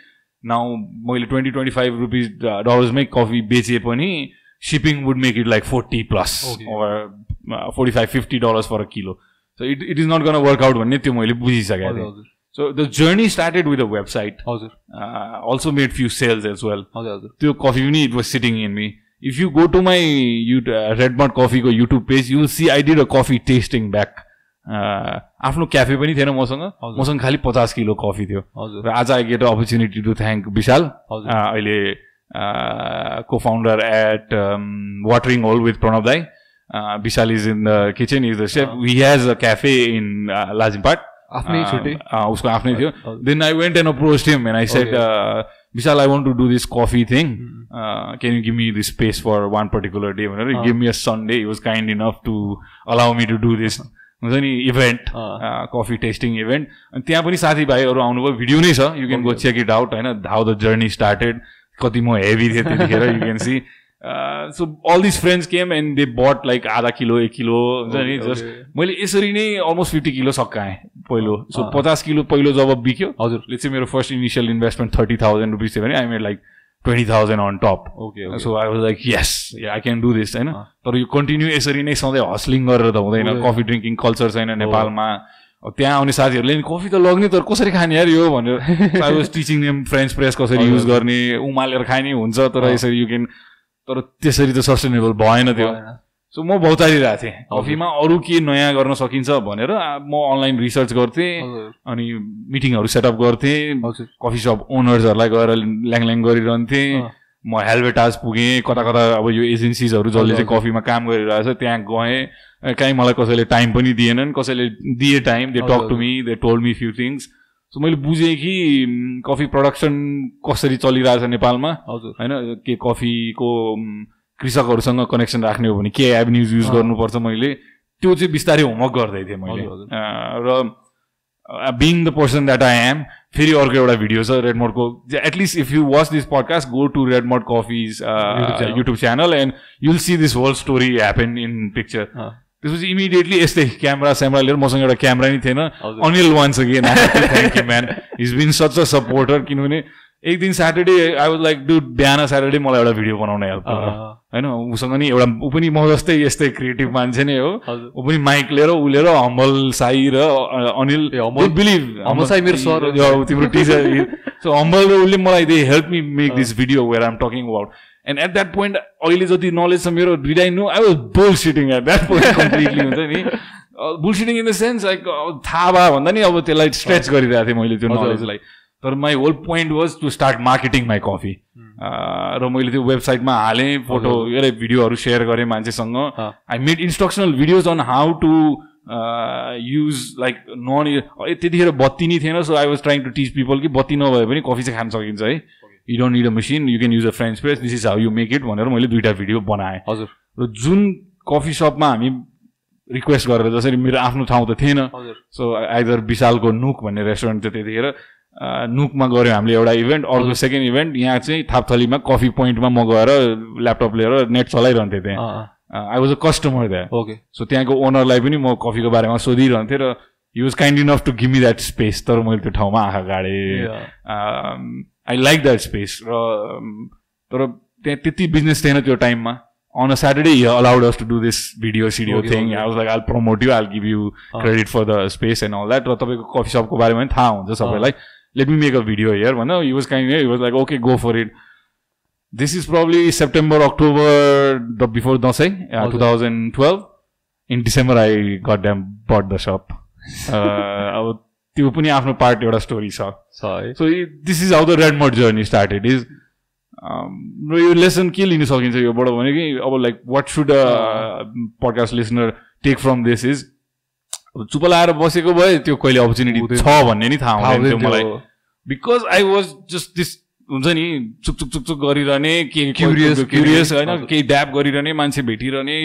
Now मैले twenty twenty five rupees डलर्समै कफी बेचे पनि shipping would make it like forty plus forty five fifty dollars for a kilo so it it is not gonna work out भन्ने त्यो मैले बुझिसकेको थिएँ So the journey started with a website. It? Uh, also made few sales as well. How's it? coffee uni, it was sitting in me. If you go to my uh, Redmond Coffee को YouTube page, you will see I did a coffee tasting back. Uh, आफ्नो cafe पनि थिएन मसँग मसँग खालि पचास kilo coffee थियो र आज I get opportunity to thank Vishal अहिले को founder at watering hole with Pranav दाई Vishal is in the kitchen is the chef we has a cafe in Lazimpat आफ्नै छुट्टै उसको आफ्नै थियो then I went and approach him and I said Vishal I want to do this coffee thing can you give me this space for one particular day भनेर give me a Sunday was kind enough to allow me to do this हुन्छ नि event coffee testing event अनि त्यहाँ पनि साथीभाइहरू आउनुभयो video नै छ you can go check it out होइन हाउ द जर्नी स्टार्टेड कति म हेभी थिएँ त्यतिखेर you can see so all this friends came and they but like आधा किलो एक किलो हुन्छ नि जस्ट मैले यसरी नै अलमोस्ट फिफ्टी किलो सकाएँ पहिलो. So ah. पचास किलो पहिलो जब बिक्यो हजुरले चाहिँ मेरो first initial investment thirty thousand rupees थियो भने I made like twenty thousand on top okay so I was like yes I can do this होइन? तर यो कन्टिन्यू यसरी नै सधैँ हस्लिङ गरेर त हुँदैन. कफी ड्रिङ्किङ कल्चर छैन नेपालमा. त्यहाँ आउने साथीहरूले नि कफी त लग्ने तर कसरी खाने यार यो? भनेर। I was teaching name French press कसरी युज गर्ने उमालेर खाने हुन्छ तर यसरी यु क्यान तर त्यसरी त सस्टेनेबल भएन त्यो। सो म भौतारिरहेको थिएँ। कफीमा अरू के नयाँ गर्न सकिन्छ भनेर म अनलाइन रिसर्च गर्थेँ अनि मिटिङहरू सेटअप गर्थेँ। कफी सप ओनर्सहरूलाई गएर ल्याङल्याङ गरिरहन्थेँ। म हेलवेटाज पुगेँ कता कता अब यो एजेन्सिजहरू जसले चाहिँ कफीमा काम गरिरहेछ त्यहाँ गएँ। काहीँ मलाई कसैले टाइम पनि दिएनन् कसैले दिए time they talk to me they told me few things so मैले बुझेँ कि कफी प्रडक्सन कसरी चलिरहेछ नेपालमा। होइन के कफीको कृषकहरूसँग कनेक्सन राख्ने हो भने के एभेन्युज युज गर्नुपर्छ मैले त्यो चाहिँ बिस्तारै होमवर्क गर्दै थिएँ मैले। र being the person that I am फेरि अर्को एउटा भिडियो छ रेडमोडको at least if you watch this podcast go to Redmod coffees YouTube channel and you'll see this whole story happen in picture त्यसपछि इमिडिएटली यस्तै क्यामेरा स्यामेरा लिएर मसँग एउटा क्यामेरा नि? थिएन Anil once again thank you man is been such a supporter किनभने एक दिन Saturday I was like do बिहान स्याटरडे मलाई एउटा भिडियो बनाउन हेल्प होइन उसँग नि एउटा ऊ पनि म जस्तै यस्तै क्रिएटिभ मान्छे नै हो। ऊ पनि माइक लिएर ऊ लिएर हम्बल साई र अनिल बिलिभ साई मेरो सर तिम्रो टिचर सो हम्बल र उसले मलाई they help me make this video where I'm talking about and at that point अहिले जति नलेज छ मेरो did I know I was bullshitting at that point completely हुन्छ नि? Bullshitting in the sense like थाहा भयो भन्दा नि अब त्यसलाई स्ट्रेच गरिरहेको थिएँ मैले त्यो नलेजलाई तर my whole point was to start marketing my coffee र मैले त्यो वेबसाइटमा हालेँ फोटो एउटा भिडियोहरू सेयर गरेँ मान्छेसँग। I made instructional videos on how to use like none त्यतिखेर बत्ती नै थिएन so I was trying to teach people कि बत्ती नभए पनि कफी चाहिँ खान सकिन्छ है। You don't need a machine you can use a French press this is how you make it भनेर मैले दुइटा भिडियो बनाएँ। हजुर। र जुन कफी सपमा हामी रिक्वेस्ट गरेर जसरी मेरो आफ्नो ठाउँ त थिएन सो आइदर विशालको नुक भन्ने रेस्टुरेन्ट थियो त्यतिखेर नुकमा गऱ्यौँ हामीले एउटा इभेन्ट अर्को सेकेन्ड इभेन्ट यहाँ चाहिँ थापथलीमा कफी पोइन्टमा म गएर ल्यापटप लिएर नेट चलाइरहन्थेँ त्यहाँ। आई वाज अ कस्टमर त्यहाँ ओके सो त्यहाँको ओनरलाई पनि म कफीको बारेमा सोधिरहन्थेँ र you was kind enough to give me that space तर मैले त्यो ठाउँमा आँखा गाडेँ। आई लाइक द्याट स्पेस र तर त्यहाँ त्यति बिजनेस थिएन त्यो टाइममा। He allowed us to do this video studio okay, thing. Okay. I was like, I'll promote you, I'll give you uh. credit for the space and all that. र तपाईँको coffee सपको बारेमा पनि थाहा हुन्छ सबैलाई। Let me make a video here. No, he was kind of, he was like, okay, go for it. This is probably September, October, the before Dasai, uh, 2012. In December, I got them bought the shop. अब त्यो पनि आफ्नो part एउटा story छ so this is how the red mud journey started is र यो lesson के लिन सकिन्छ योबाट भने कि अब like what should podcast listener take from this is चुप लाएर बसेको भए त्यो कहिले अपर्च्युनिटी छ भन्ने नि थाहा हुँदैन थियो मलाई। Because I was just this हुन्छ नि चुक चुक चुक चुक गरिरहने के क्युरियस क्युरियस होइन केही ड्याप गरिरहने मान्छे भेटिरहने।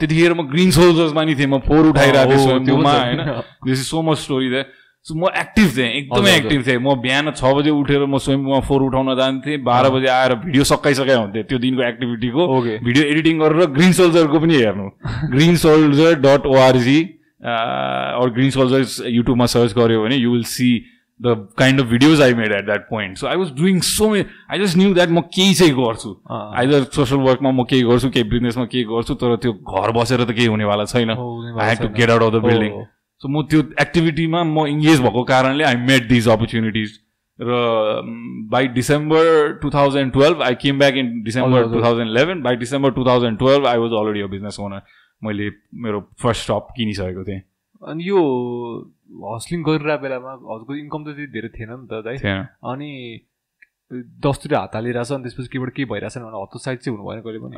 त्यतिखेर म ग्रिन सोल्जर्समा नि थिएँ म फोहोर उठाइरहेको थिएँ स्वयम्भूमा होइन। This is so much story that so म एक्टिभ थिएँ एकदमै एक्टिभ थिएँ। म बिहान छ बजे उठेर म स्वयम्भूमा फोहोर उठाउन जान्थेँ बाह्र बजे आएर भिडियो सकाइसकाइ हुन्थेँ त्यो दिनको एक्टिभिटीको भिडियो एडिटिङ गरेर ग्रिन सोल्जरको पनि हेर्नु। Green soldier dot ORG or green soldiers युट्युबमा सर्च गऱ्यो भने you will see the kind of videos I made at that point so I was doing so may I just knew that म केही चाहिँ गर्छु. आइदर सोसल वर्कमा म केही गर्छु केही बिजनेसमा केही गर्छु तर त्यो घर बसेर त केही हुनेवाला छैन। I had to get out of the building so म त्यो एक्टिभिटीमा म इङ्गेज भएको कारणले आई मेड दिज अपर्च्युनिटिज र by December two thousand twelve I came back in December two thousand eleven by December two thousand twelve I was already a business owner मैले मेरो first shop किनिसकेको थिएँ। अनि यो hustling गरिरहेको बेलामा हजुरको income त त्यति धेरै थिएन नि त है अनि दसतिर हात हालिरहेछ अनि त्यसपछि केबाट के भइरहेछ भने हत्तो साइड चाहिँ हुनु भएन कहिले पनि?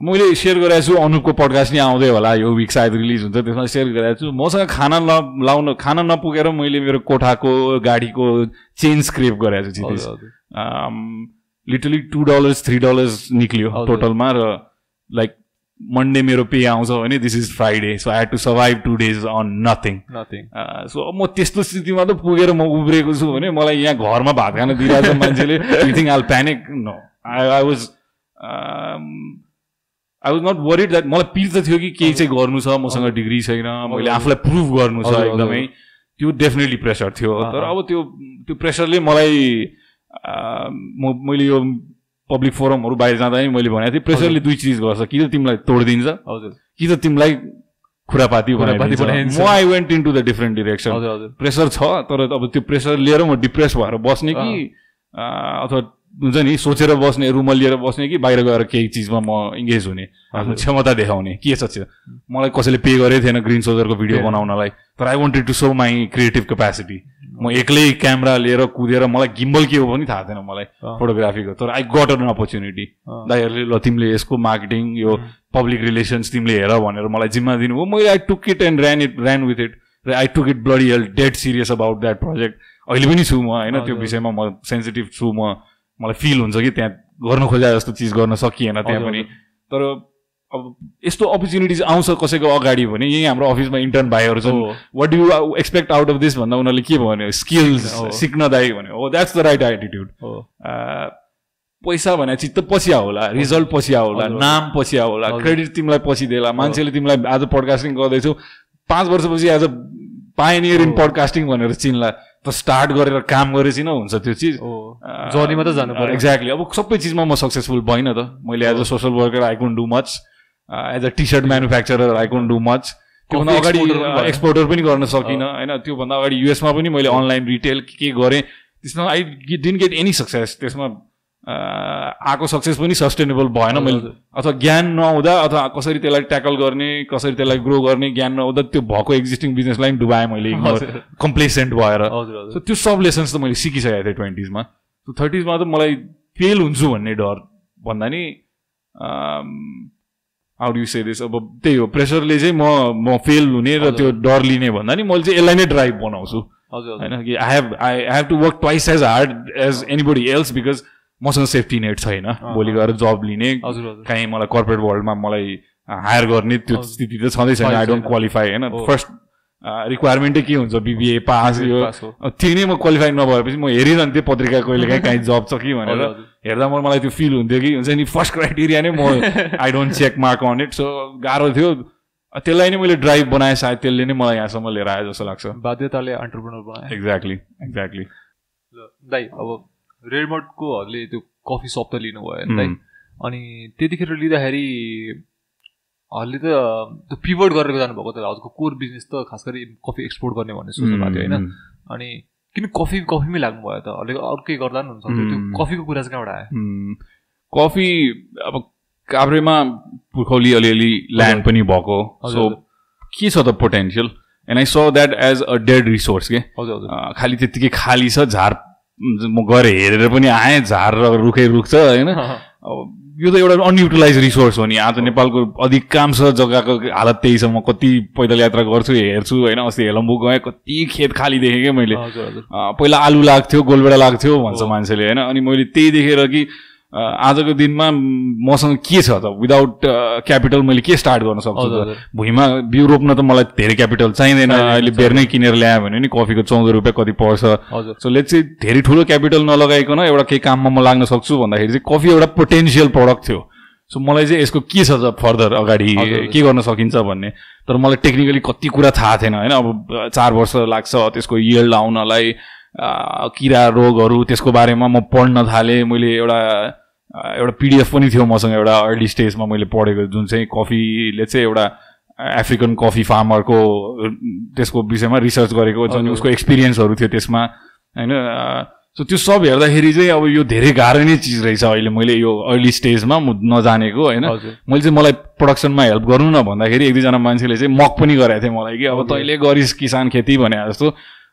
मैले सेयर गरेको छु अनुपको पडकास्ट नै आउँदै होला यो विक सायद रिलिज हुन्छ त्यसमा सेयर गरेको छु। मसँग खाना न लाउन खाना नपुगेर मैले मेरो कोठाको गाडीको चेन स्क्रेप गरेको छु literally two dollars three dollars निक्लियो टोटलमा र लाइक मन्डे मेरो पे आउँछ भने this is Friday so I had to survive two days on nothing nothing so म त्यस्तो स्थितिमा त पुगेर म उब्रेको छु भने मलाई यहाँ घरमा भात खान दिइरहेको छ मान्छेले you think I'll panic no I I was I was not worried that मलाई पिर त थियो कि केही चाहिँ गर्नु छ मसँग डिग्री छैन मैले आफूलाई प्रुभ गर्नु छ एकदमै। त्यो डेफिनेटली प्रेसर थियो। तर अब त्यो त्यो प्रेसरले मलाई म मैले यो पब्लिक फोरमहरू बाहिर जाँदा पनि मैले भनेको थिएँ प्रेसरले दुई चिज गर्छ कि त तिमीलाई तोडिदिन्छ? हजुर। कि त तिमीलाई खुरापाती म I went in to the different direction pressure छ तर अब त्यो प्रेसर लिएर म डिप्रेस भएर बस्ने कि अथवा हुन्छ नि सोचेर बस्ने रुममा लिएर बस्ने कि बाहिर गएर केही चिजमा म इङ्गेज हुने आफ्नो क्षमता देखाउने। के छ मलाई कसैले पे गरेको थिएन ग्रिन सोजरको भिडियो बनाउनलाई तर I wanted to show my creative capacity म एक्लै क्यामेरा लिएर कुदेर मलाई गिम्बल के हो पनि थाहा थिएन मलाई फोटोग्राफीको। तर आई गट एन अपर्च्युनिटी दाइहरूले ल तिमीले यसको मार्केटिङ यो पब्लिक रिलेसन्स तिमीले हेर भनेर मलाई जिम्मा दिनुभयो मैले I took it and ran it ran with it र I took it bloody health dead serious about that project अहिले पनि छु म होइन त्यो विषयमा म सेन्सिटिभ छु म। मलाई फिल हुन्छ कि त्यहाँ गर्न खोजा जस्तो चिज गर्न सकिएन त्यहाँ पनि। तर अब यस्तो अपर्च्युनिटिज आउँछ कसैको अगाडि भने यहीँ हाम्रो अफिसमा इन्टर्न भाइहरू छन्। What you expect out of this भन्दा उनीहरूले के भन्यो? स्किल्स सिक्न दाइ भन्यो। हो द्याट्स द राइट एटिट्युड पैसा भने त पछि होला रिजल्ट पछि होला नाम पछि होला क्रेडिट तिमीलाई पछि देला। मान्छेले तिमीलाई आज पडकास्टिङ गर्दैछौ। पाँच वर्षपछि as a pioneer in podcasting भनेर चिन्ला। त स्टार्ट गरेर काम गरेपछि नै हुन्छ त्यो चिज। जर्नीमा त जानु पर्यो एक्ज्याक्टली अब सबै चिजमा म सक्सेसफुल भइनँ त। मैले as a social worker I can do much as a T shirt manufacturer I can do much त्योभन्दा अगाडि एक्सपोर्टर पनि गर्न सकिनँ। होइन त्योभन्दा अगाडि युएसमा पनि मैले अनलाइन रिटेल के गरेँ। त्यसमा I didn't get any success त्यसमा आएको सक्सेस पनि सस्टेनेबल भएन मैले। अथवा ज्ञान नहुँदा अथवा कसरी त्यसलाई ट्याकल गर्ने कसरी त्यसलाई ग्रो गर्ने ज्ञान नहुँदा त्यो भएको एक्जिस्टिङ बिजनेसलाई पनि डुबाएँ मैले कम्प्लेसेन्ट भएर। सो त्यो सब लेसन्स त मैले सिकिसकेको थिएँ ट्वेन्टिजमा थर्टिजमा त मलाई फेल हुन्छु भन्ने डर भन्दा नि हाउ डु से दिस अब त्यही हो प्रेसरले चाहिँ म म फेल हुने र त्यो डर लिने भन्दा नि मैले चाहिँ यसलाई नै ड्राइभ बनाउँछु। होइन कि I have I have to work twice as hard as anybody else because मसँग सेफ्टी नेट छैन। भोलि गएर जब लिने काहीँ मलाई कर्पोरेट वर्ल्डमा मलाई हायर गर्ने त्यो स्थिति त छँदै छैन। आई डोन्ट क्वालिफाई होइन। फर्स्ट रिक्वायरमेन्टै के हुन्छ बिबिए पास यो त्यो नै म क्वालिफाई नभएपछि म हेरिरहन्थेँ पत्रिका कहिले काहीँ काहीँ जब छ कि भनेर हेर्दा म मलाई त्यो फिल हुन्थ्यो कि हुन्छ नि फर्स्ट क्राइटेरिया नै म I don't check mark on it so गाह्रो थियो त्यसलाई नै मैले ड्राइभ बनाएँ सायद त्यसले नै मलाई यहाँसम्म लिएर आयो जस्तो लाग्छ बाध्यताले अन्टरप्रेनर बनाएँ एक्ज्याक्टली एक्ज्याक्टली दाइ अब रेडमोटकोहरूले त्यो कफी सप त लिनुभयो दाइ अनि त्यतिखेर लिँदाखेरिहरूले त त्यो पिभर्ट गरेर जानुभएको त हजुरको कोर बिजनेस त खास गरी कफी एक्सपोर्ट गर्ने भन्ने सोच्नु भएको थियो होइन? अनि किन कफी कफीमै लाग्नुभयो त? अलिक अर्कै गर्दा पनि हुन्छ त्यो कफीको कुरा चाहिँ कहाँबाट आयो? कफी अब काभ्रेमा पुर्खौली अलिअलि ल्यान्ड पनि भएको। सो के छ त potential and I saw that as a dead resource के? खालि त्यत्तिकै खाली छ झार म गएर हेरेर पनि आएँ झार र रुखै रुख छ होइन यो त एउटा अनयुटिलाइज रिसोर्स हो नि। आज नेपालको अधिकांश जग्गाको हालत त्यही छ म कति पैदल यात्रा गर्छु हेर्छु होइन? अस्ति हेलम्बु गएँ कति खेत खाली देखेँ क्या मैले। पहिला आलु लाग्थ्यो गोलबेडा लाग्थ्यो भन्छ मान्छेले होइन? अनि मैले त्यही देखेर कि आजको दिनमा मसँग के छ त? विदाउट क्यापिटल मैले के स्टार्ट गर्न सक्छु भुइँमा बिउ रोप्न त मलाई धेरै क्यापिटल चाहिँदैन। अहिले बेर नै किनेर ल्यायो भने नि कफीको चौध रुपियाँ कति पर्छ? सो लेट चाहिँ धेरै ठुलो क्यापिटल नलगाइकन एउटा केही काममा म लाग्न सक्छु भन्दाखेरि चाहिँ कफी एउटा पोटेन्सियल प्रडक्ट थियो। सो मलाई चाहिँ यसको के छ त फर्दर अगाडि? के गर्न सकिन्छ भन्ने? तर मलाई टेक्निकली कति कुरा थाहा थिएन होइन? अब चार वर्ष लाग्छ त्यसको यल्ड आउनलाई किरा रोगहरू त्यसको बारेमा म पढ्न थालेँ। मैले एउटा एउटा पिडिएफ पनि थियो मसँग एउटा अर्ली स्टेजमा मैले पढेको जुन चाहिँ कफीले चाहिँ एउटा एफ्रिकन कफी फार्मरको त्यसको विषयमा रिसर्च गरेको जुन उसको एक्सपिरियन्सहरू थियो त्यसमा होइन? सो त्यो सब हेर्दाखेरि चाहिँ अब यो धेरै गाह्रो नै चिज रहेछ अहिले मैले यो अर्ली स्टेजमा म नजानेको होइन? मैले चाहिँ मलाई प्रडक्सनमा हेल्प गर्नु न भन्दाखेरि एक दुईजना मान्छेले चाहिँ मक पनि गराएको थिएँ मलाई कि अब तैँले गरिस् किसान खेती भने जस्तो।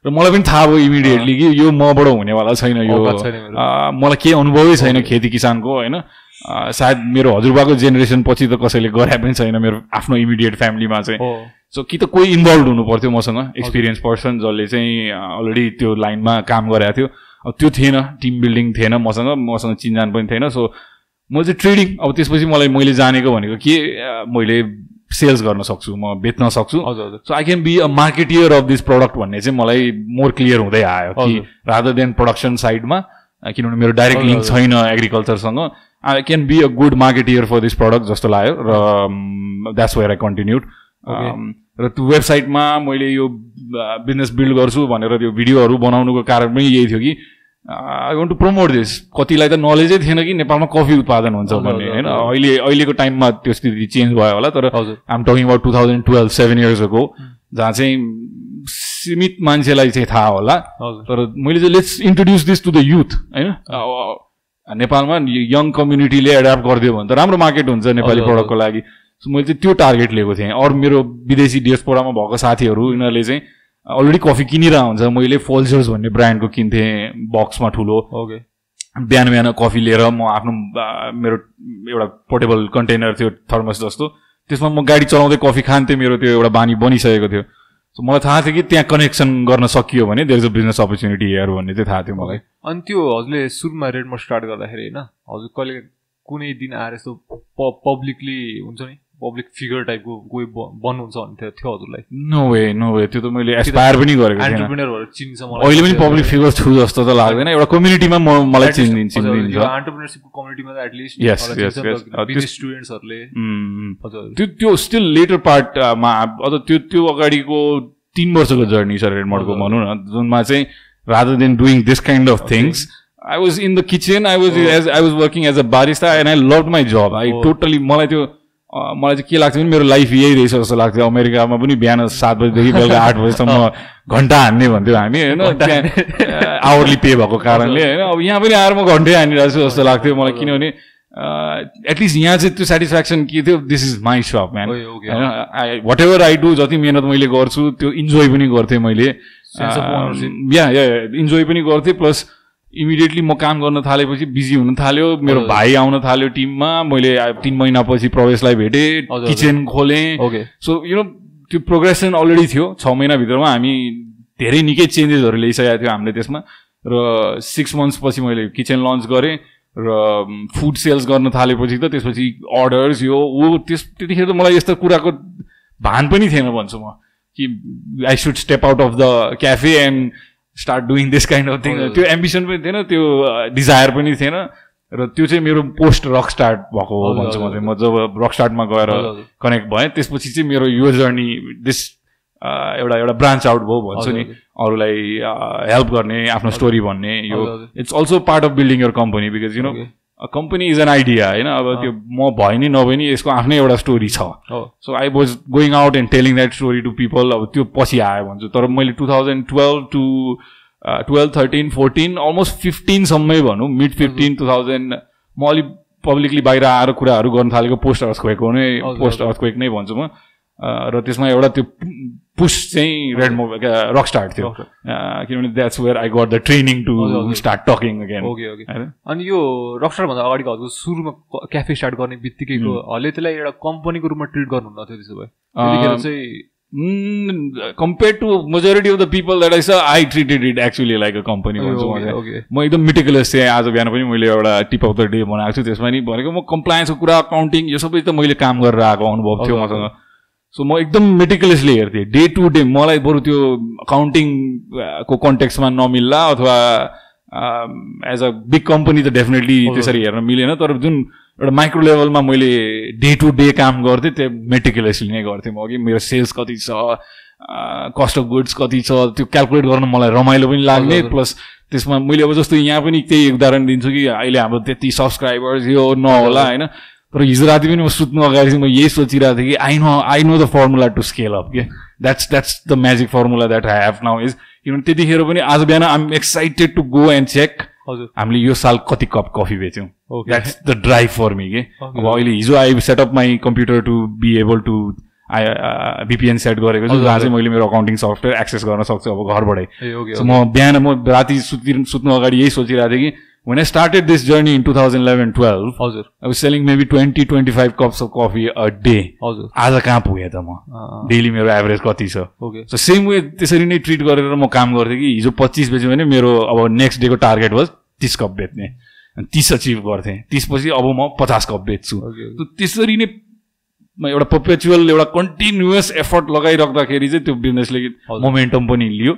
र मलाई पनि थाहा भयो इमिडिएटली कि यो मबाट हुनेवाला छैन यो। मलाई केही अनुभवै छैन खेती किसानको होइन। सायद मेरो हजुरबाको जेनेरेसन पछि त कसैले गरे पनि छैन मेरो आफ्नो इमिडिएट फ्यामिलीमा चाहिँ। सो कि त कोही इन्भल्भ हुनु पर्थ्यो मसँग एक्सपिरियन्स पर्सन जसले चाहिँ अलरेडी त्यो लाइनमा काम गरेको थियो। अब त्यो थिएन टिम बिल्डिङ थिएन मसँग मसँग चिन्जान पनि थिएन। सो म चाहिँ ट्रेडिङ अब त्यसपछि मलाई मैले जानेको भनेको के मैले सेल्स गर्न सक्छु म बेच्न सक्छु। So I can be a marketeer of this product भन्ने चाहिँ मलाई मोर क्लियर हुँदै आयो कि रादर देन प्रडक्सन साइडमा किनभने मेरो डाइरेक्ट लिङ्क छैन एग्रिकल्चरसँग I can be a good marketeer for this product जस्तो लाग्यो र द्याट्स वेयर आई कन्टिन्युड र त्यो वेबसाइटमा मैले यो बिजनेस बिल्ड गर्छु भनेर त्यो भिडियोहरू बनाउनुको कारण पनि यही थियो कि I want to promote this कतिलाई त नलेजै थिएन कि नेपालमा कफी उत्पादन हुन्छ भन्ने होइन? अहिले अहिलेको टाइममा त्यो स्थिति चेन्ज भयो होला तर I'm talking about two thousand twelve seven इयर्सको जहाँ चाहिँ सीमित मान्छेलाई चाहिँ थाहा होला। तर मैले चाहिँ let's introduce this to the youth होइन? नेपालमा यङ कम्युनिटीले एडाप्ट गरिदियो भने त राम्रो मार्केट हुन्छ नेपाली प्रडक्टको लागि। सो मैले चाहिँ त्यो टार्गेट लिएको थिएँ। अरू मेरो विदेशी डिएसपोडामा भएको साथीहरू यिनीहरूले चाहिँ अलरेडी कफी किनिरहेको हुन्छ मैले फोल्सर्स भन्ने ब्रान्डको किन्थेँ बक्समा ठुलो। ओके बिहान बिहान कफी लिएर म आफ्नो मेरो एउटा पोर्टेबल कन्टेनर थियो थर्मस जस्तो। त्यसमा म गाडी चलाउँदै कफी खान्थेँ मेरो त्यो एउटा बानी बनिसकेको थियो। सो मलाई थाहा थियो कि त्यहाँ कनेक्सन गर्न सकियो भने there is a business opportunity here भन्ने चाहिँ थाहा थियो मलाई। अनि त्यो हजुरले सुरुमा रेडमा स्टार्ट गर्दाखेरि होइन हजुर कहिले कुनै दिन आएर यस्तो पब्लिकली हुन्छ नि? पब्लिक फिगर टाइपको कोही बन्नुहुन्छ भन्ने थियो हजुरलाई। नो वे नो वे त्यो त मैले एसपायर पनि गरेको एन्टरप्रेनर चिन्छ अहिले पनि पब्लिक फिगर छु जस्तो त लाग्दैन एउटा कम्युनिटीमा म मलाई चिनिदिन्छ। एन्टरप्रेनरसिपको कम्युनिटीमा त एटलिस्ट यस यस यस स्टुडेन्ट्सहरूले त्यो त्यो स्टिल लेटर पार्टमा अझ त्यो त्यो अगाडिको तिन वर्षको जर्नी छ रेडमोडको भनौँ न जुनमा चाहिँ rather than doing this kind of things I was in the kitchen I was as I was working as a barista and I love my job I totally मलाई त्यो मलाई चाहिँ के लाग्छ भने मेरो लाइफ यही रहेछ जस्तो लाग्थ्यो। अमेरिकामा पनि बिहान सात बजीदेखि बेलुका आठ बजीसम्म घन्टा हान्ने भन्थ्यो हामी होइन? त्यहाँ आवरली पे भएको कारणले होइन? अब यहाँ पनि आएर म घन्टै हानिरहेको छु जस्तो लाग्थ्यो मलाई किनभने एटलिस्ट यहाँ चाहिँ त्यो सेटिस्फ्याक्सन के थियो? This is my shop man होइन? I whatever I do जति मिहिनेत मैले गर्छु त्यो इन्जोय पनि गर्थेँ मैले। या इन्जोय पनि गर्थेँ प्लस इमिडिएटली म काम गर्न थालेपछि बिजी हुन थाल्यो मेरो भाइ आउन थाल्यो टिममा मैले तिन महिनापछि प्रवेशलाई भेटेँ किचन खोलेँ। सो यु नो त्यो प्रोग्रेसन अलरेडी थियो छ महिनाभित्रमा हामी धेरै निकै चेन्जेसहरू ल्याइसकेको थियो हामीले त्यसमा। र सिक्स मन्थ्सपछि मैले किचन लन्च गरेँ र फुड सेल्स गर्न थालेपछि त त्यसपछि अर्डर्स यो ऊ त्यस त्यतिखेर त मलाई यस्तो कुराको भान पनि थिएन भन्छु म कि I should step out of the cafe and start doing this kind of thing त्यो एम्बिसन पनि थिएन त्यो डिजायर पनि थिएन र त्यो चाहिँ मेरो पोस्ट रक स्टार्ट भएको हो भन्छु म चाहिँ। म जब रक स्टार्टमा गएर कनेक्ट भएँ त्यसपछि चाहिँ मेरो यो जर्नी दिस एउटा एउटा ब्रान्च आउट भयो भन्छु नि। अरूलाई हेल्प गर्ने आफ्नो स्टोरी भन्ने यो it's also part of building your company because you know company is an idea होइन अब त्यो म भयो नि नभए नि यसको आफ्नै एउटा स्टोरी छ so I was going out and telling that story to people अब त्यो पछि आयो भन्छु तर मैले two thousand twelve to twelve thirteen fourteen almost फिफ्टिनसम्मै भनौँ मिड फिफ्टिन टु थाउजन्ड म अलिक पब्लिकली बाहिर आएर कुराहरू गर्न थालेको पोस्ट अर्थक्वेक नै पोस्ट अर्थक्वेक नै भन्छु म र त्यसमा एउटा त्यो पुस चाहिँ रेड मो रक स्टार्ट थियो किनभने that's where I got the training to start talking again okay okay अनि यो रक स्टार भन्दा अगाडिको हजुर सुरुमा क्याफे स्टार्ट गर्ने बित्तिकैको हले त्यसलाई एउटा कम्पनीको रूपमा ट्रिट गर्नुहुन्न थियो त्यसो भए? त्यतिखेर चाहिँ compare to majority of the people that is I treated it actually like a company भन्छु म एकदम मिटिकुलस थिएँ। आज बिहान पनि मैले एउटा टिप अफ द डे बनाएको छु। त्यसमा नि भनेको म कम्प्लायन्सको कुरा अकाउन्टिङ यो सबै त मैले काम गरेर आएको अनुभव थियो मसँग। सो म एकदम मेटिकुलसली हेर्थेँ डे टु डे मलाई बरु त्यो अकाउन्टिङको कन्टेक्समा नमिल्ला अथवा एज अ बिग कम्पनी त डेफिनेटली त्यसरी हेर्न मिलेन तर जुन एउटा माइक्रो लेभलमा मैले डे टु डे काम गर्थेँ त्यो मेटिकुलसली नै गर्थेँ म अघि मेरो सेल्स कति छ कस्ट अफ गुड्स कति छ त्यो क्यालकुलेट गर्न मलाई रमाइलो पनि लाग्ने प्लस त्यसमा मैले अब जस्तो यहाँ पनि त्यही उदाहरण दिन्छु कि अहिले हाम्रो त्यति सब्सक्राइबर्स यो नहोला होइन तर हिजो राति पनि म सुत्नु अगाडि चाहिँ म यही सोचिरहेको थिएँ कि I know I know the formula to scale up के? That's that's the magic formula that I have now is किनभने त्यतिखेर पनि आज बिहान I'm excited to go and check हजुर। हामीले यो साल कति cup coffee बेच्यौँ। That's the drive for me के? अब अहिले हिजो I set up my computer to be able to I VPN set गरेको छु। जहाँ चाहिँ मैले मेरो अकाउन्टिङ सफ्टवेयर एक्सेस गर्न सक्छु अब घरबाटै। म बिहान म राति सुति सुत्नु अगाडि यही सोचिरहेको थिएँ कि when I started this journey in 2011 12 हजुर। I was selling maybe 20 25 cups of coffee a day. हजुर। आज कहाँ पुगेँ त म? डेली मेरो एभरेज कति छ? ओके सो सेम वे त्यसरी नै ट्रिट गरेर म काम गर्थेँ कि हिजो पच्चिस बेच्यो भने मेरो अब नेक्स्ट डेको टार्गेट वाज तिस कप बेच्ने। तिस अचिभ गर्थेँ। तिसपछि अब म पचास कप बेच्छु। त्यसरी नै एउटा पर्पेचुअल एउटा कन्टिन्युस एफर्ट लगाइराख्दाखेरि चाहिँ त्यो बिजनेसले मोमेन्टम पनि लियो।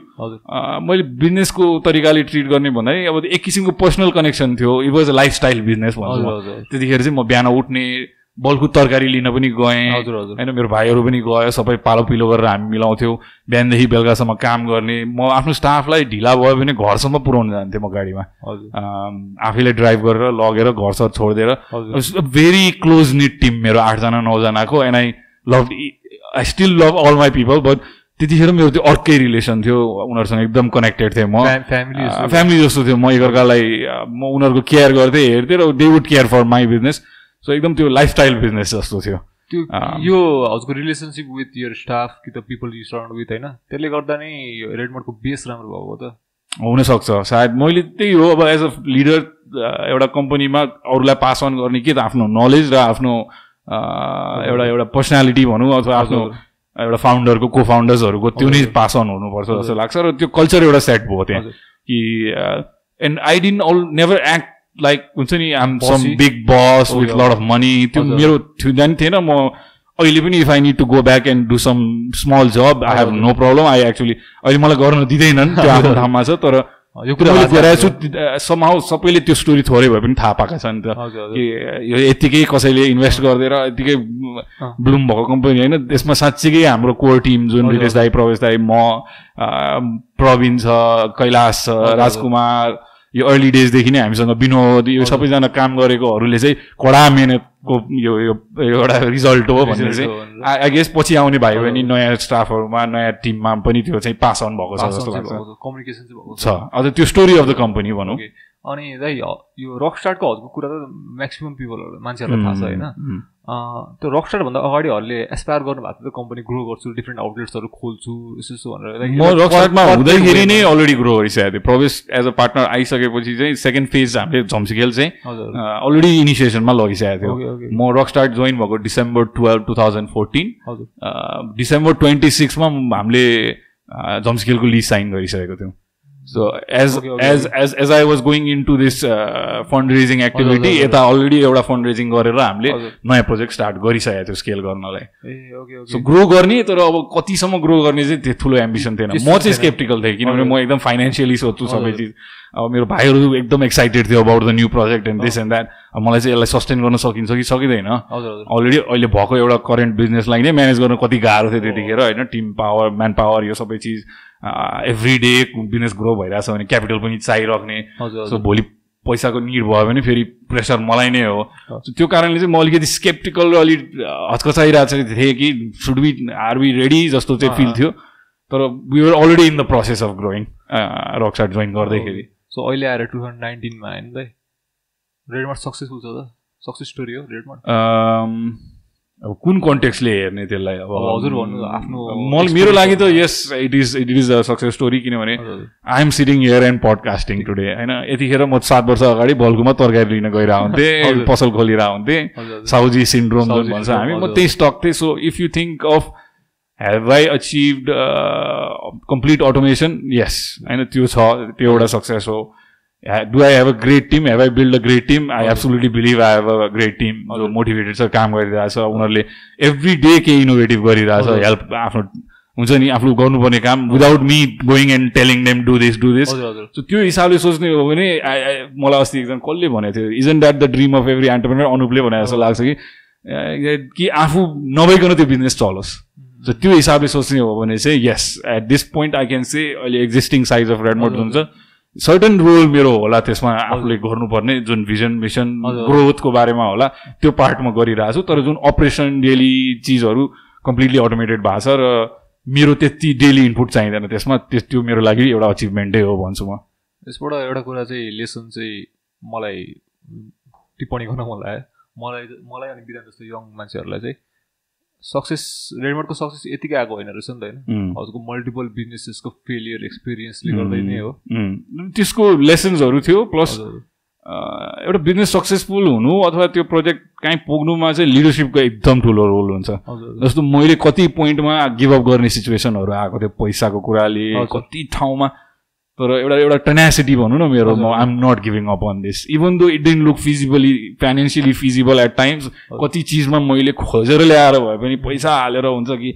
मैले बिजनेसको तरिकाले ट्रिट गर्ने भन्दाखेरि अब एक किसिमको पर्सनल कनेक्सन थियो। It was a lifestyle business भन्छु त्यतिखेर चाहिँ म बिहान उठ्ने बल्कु तरकारी लिन पनि गएँ। हजुर हजुर। होइन मेरो भाइहरू पनि गयो सबै पालो पिलो गरेर हामी मिलाउँथ्यौँ। बिहानदेखि बेलुकासम्म काम गर्ने। म आफ्नो स्टाफलाई ढिला भयो भने घरसम्म पुऱ्याउनु जान्थेँ म गाडीमा। हजुर। आफैले ड्राइभ गरेर लगेर घरसर छोडिदिएर। भेरी क्लोज निट टिम मेरो आठजना नौजनाको। And I love I still love all my people but त्यतिखेर मेरो त्यो अर्कै रिलेसन थियो। उनीहरूसँग एकदम कनेक्टेड थिएँ म। फ्या- फ्यामिली जस्तो। फ्यामिली जस्तो थियो। म एकअर्कालाई म उनीहरूको केयर गर्थेँ हेर्थेँ र they would care for my business so एकदम त्यो लाइफस्टाइल बिजनेस जस्तो थियो। त्यो अँ। यो हजुरको रिलेसनसिप विथ यर स्टाफ कि त पिपल यु सराउन्ड विथ होइन? त्यसले गर्दा नै रेडमोडको बेस राम्रो भएको त। हुनसक्छ। सायद मैले त्यही हो अब एज अ लिडर एउटा कम्पनीमा अरूलाई पास अन गर्ने के त आफ्नो नलेज र आफ्नो एउटा एउटा पर्सनालिटी भनौँ अथवा आफ्नो एउटा फाउन्डरको को फाउन्डर्सहरूको त्यो नै। पास अन हुनुपर्छ जस्तो लाग्छ। र त्यो कल्चर एउटा सेट भयो त्यहाँ। कि and I didn't all never act like हुन्छ नि I'm some? Big boss with. Lot of money त्यो। मेरो थियो जाने थिएन म अहिले पनि if I need to go back and do some small job I have. No problem I actually अहिले मलाई गर्न दिँदैनन् त्यो आफ्नो ठाउँमा छ तर यो कुरा मैले आज गराएको हाम्रो- छु समाउ सबैले त्यो स्टोरी थोरै भए पनि थाहा पाएका छन् त हजुर हजुर कि यो यत्तिकै कसैले इन्भेस्ट गरिदिएर यत्तिकै अँ। ब्लुम भएको कम्पनी होइन त्यसमा साँच्चीकै हाम्रो कोर टिम जुन रितेश दाई प्रवेश दाई म प्रवीण छ कैलाश छ। राजकुमार यो अर्ली डेजदेखि नै हामीसँग विनोद यो। सबैजना काम गरेकोहरूले चाहिँ कडा मेहनतको यो एउटा रिजल्ट हो भन्ने चाहिँ आई गेस पछि आउने भाइ बहिनी। नयाँ स्टाफहरूमा नयाँ टिममा पनि त्यो चाहिँ पास अन भएको छ जस्तो लाग्छ कम्युनिकेसन छ अझ त्यो स्टोरी अफ द कम्पनी भनौँ. अनि दाइ यो रक स्टार्टको हजुरको कुरा त म्याक्सिमम् पिपलहरू मान्छेहरूलाई थाहा छ होइन। त्यो रक स्टार्ट भन्दा अगाडिहरूले एसपायर गर्नु भएको थियो कम्पनी ग्रो गर्छु डिफ्रेन्ट आउटलेट्सहरू खोल्छु यसो यसो भनेर। म per हुँदाखेरि नै अलरेडी ग्रो गरिसकेको थिएँ। प्रवेश एज अ पार्टनर आइसकेपछि चाहिँ सेकेन्ड फेज हामीले झम्सिखेल चाहिँ अलरेडी इनिसिएसनमा लगिसकेको थियो। म रक स्टार्ट जोइन भएको December twelve two thousand fourteen December twenty सिक्समा हामीले झम्सिखेलको लिज साइन गरिसकेको थियौँ। So as as as as I was going in to this fund raising activity. यता अलरेडी एउटा फन्ड रेजिङ गरेर हामीले। नयाँ प्रोजेक्ट स्टार्ट गरिसकेको थियो स्केल गर्नलाई। सो ग्रो गर्ने तर अब कतिसम्म ग्रो गर्ने चाहिँ त्यो ठुलो एम्बिसन थिएन। म चाहिँ। स्केप्टिकल थिएँ किनभने। म एकदम फाइनेन्सियली सोध्छु सबै। चिज। अब मेरो भाइहरू एकदम एक्साइटेड थियो about the new project and this and that मलाई चाहिँ यसलाई सस्टेन गर्न सकिन्छ कि सकिँदैन। अलरेडी अहिले भएको एउटा करेन्ट बिजनेसलाई नै म्यानेज गर्न कति गाह्रो थियो त्यतिखेर होइन? टिम पावर म्यान पावर यो सबै चिज। एभ्री डे बिजनेस ग्रो भइरहेछ भने क्यापिटल पनि चाहिराख्ने हजुर सो भोलि पैसाको निड भयो भने फेरि प्रेसर मलाई नै हो। त्यो कारणले चाहिँ म अलिकति स्केप्टिकल र अलिक हचकचाइरहेको थिएँ कि should be are be ready जस्तो चाहिँ फिल। थियो। तर we were already in the process of growing Rockstart join गर्दैखेरि। सो अहिले आएर टु थाउजन्ड नाइन्टिनमा होइन रेडमार्ट सक्सेसफुल छ त? सक्सेस स्टोरी हो रेडमार्ट अब कुन कन्टेक्सले हेर्ने त्यसलाई अब हजुर भन्नु, आफ्नो म मेरो लागि त yes it is it is a success story किनभने I am sitting here and podcasting today होइन? यतिखेर म सात वर्ष अगाडि बल्कुमा तरकारी लिन गइरहेको हुन्थेँ। पसल खोलिरहेको हुन्थेँ। साउजी सिन्ड्रोम जुन भन्छ हामी। म। त्यही स्टक थिएँ। So if you think of have I achieved complete automation yes होइन त्यो छ त्यो एउटा सक्सेस हो। Do I have a great team have I build a great team I. Absolutely believe I have a great team जो। Motivated छ काम गरिरहेछ उनीहरूले एभ्री डे केही इनोभेटिभ गरिरहेछ। हेल्प आफ्नो हुन्छ नि आफू गर्नुपर्ने काम without me going and telling them do this do this so त्यो हिसाबले सोच्ने हो भने मलाई अस्ति एकजना कसले भनेको थियो isn't that the dream of every entrepreneur अनुपले भने जस्तो लाग्छ कि कि आफू नभइकन त्यो बिजनेस चलोस्. सो त्यो हिसाबले सोच्ने हो भने चाहिँ yes at this point I can say अहिले एक्जिस्टिङ साइज अफ रेडमोट हुन्छ। सर्टन रोल मेरो होला त्यसमा आफूले गर्नुपर्ने जुन भिजन मिसन। ग्रोथको बारेमा होला त्यो पार्टमा गरिरहेको छु। तर जुन अपरेसन डेली चिजहरू कम्प्लिटली अटोमेटेड भएको छ र मेरो त्यति डेली इनपुट चाहिँदैन त्यसमा त्यस त्यो मेरो लागि एउटा अचिभमेन्टै हो भन्छु म। यसबाट एउटा कुरा चाहिँ लेसन चाहिँ मलाई टिप्पणी गर्न मन लाग्यो। मलाई मलाई अनि विधान जस्तो यङ मान्छेहरूलाई चाहिँ सक्सेस रेडमोटको सक्सेस यतिकै आएको होइन रहेछ नि त होइन। हजुरको मल्टिपल बिजनेसेसको फेलियर एक्सपिरियन्सले गर्दै नै हो त्यसको लेसन्सहरू थियो प्लस एउटा बिजनेस सक्सेसफुल हुनु अथवा त्यो प्रोजेक्ट काहीँ पुग्नुमा चाहिँ लिडरसिपको एकदम ठुलो रोल हुन्छ। जस्तो मैले कति पोइन्टमा गिभअप गर्ने सिचुएसनहरू आएको थियो पैसाको कुराले। कति ठाउँमा तर एउटा एउटा टेनासिटी भनौँ न मेरो म। I'm not giving up on this even though it didn't look feasibly financially feasible at times कति चिजमा मैले खोजेर ल्याएर भए पनि पैसा हालेर हुन्छ कि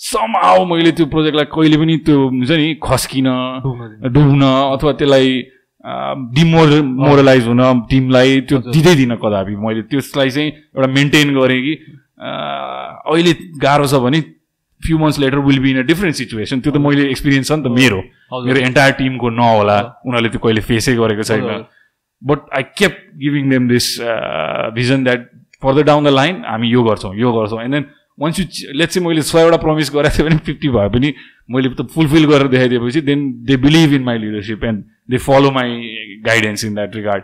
समाउ मैले त्यो प्रोजेक्टलाई कहिले पनि त्यो हुन्छ नि खस्किन। डुब्न अथवा त्यसलाई डिमोर मोरलाइज हुन टिमलाई त्यो दिँदै दिन कदापि मैले त्यसलाई चाहिँ एउटा मेन्टेन गरेँ कि अहिले गाह्रो छ भने few months later will be in a different situation त्यो त मैले एक्सपिरियन्स छ नि त मेरो. मेरो एन्टायर टिमको नहोला उनीहरूले त्यो कहिले फेसै गरेको छैन। But I kept giving them this vision that further down the line हामी यो गर्छौँ यो गर्छौँ. And then once you let's चाहिँ मैले सयवटा प्रमिस गरेको थिएँ भने फिफ्टी भए पनि मैले त फुलफिल गरेर देखाइदिएपछि then they believe in my leadership and they follow my guidance in that regard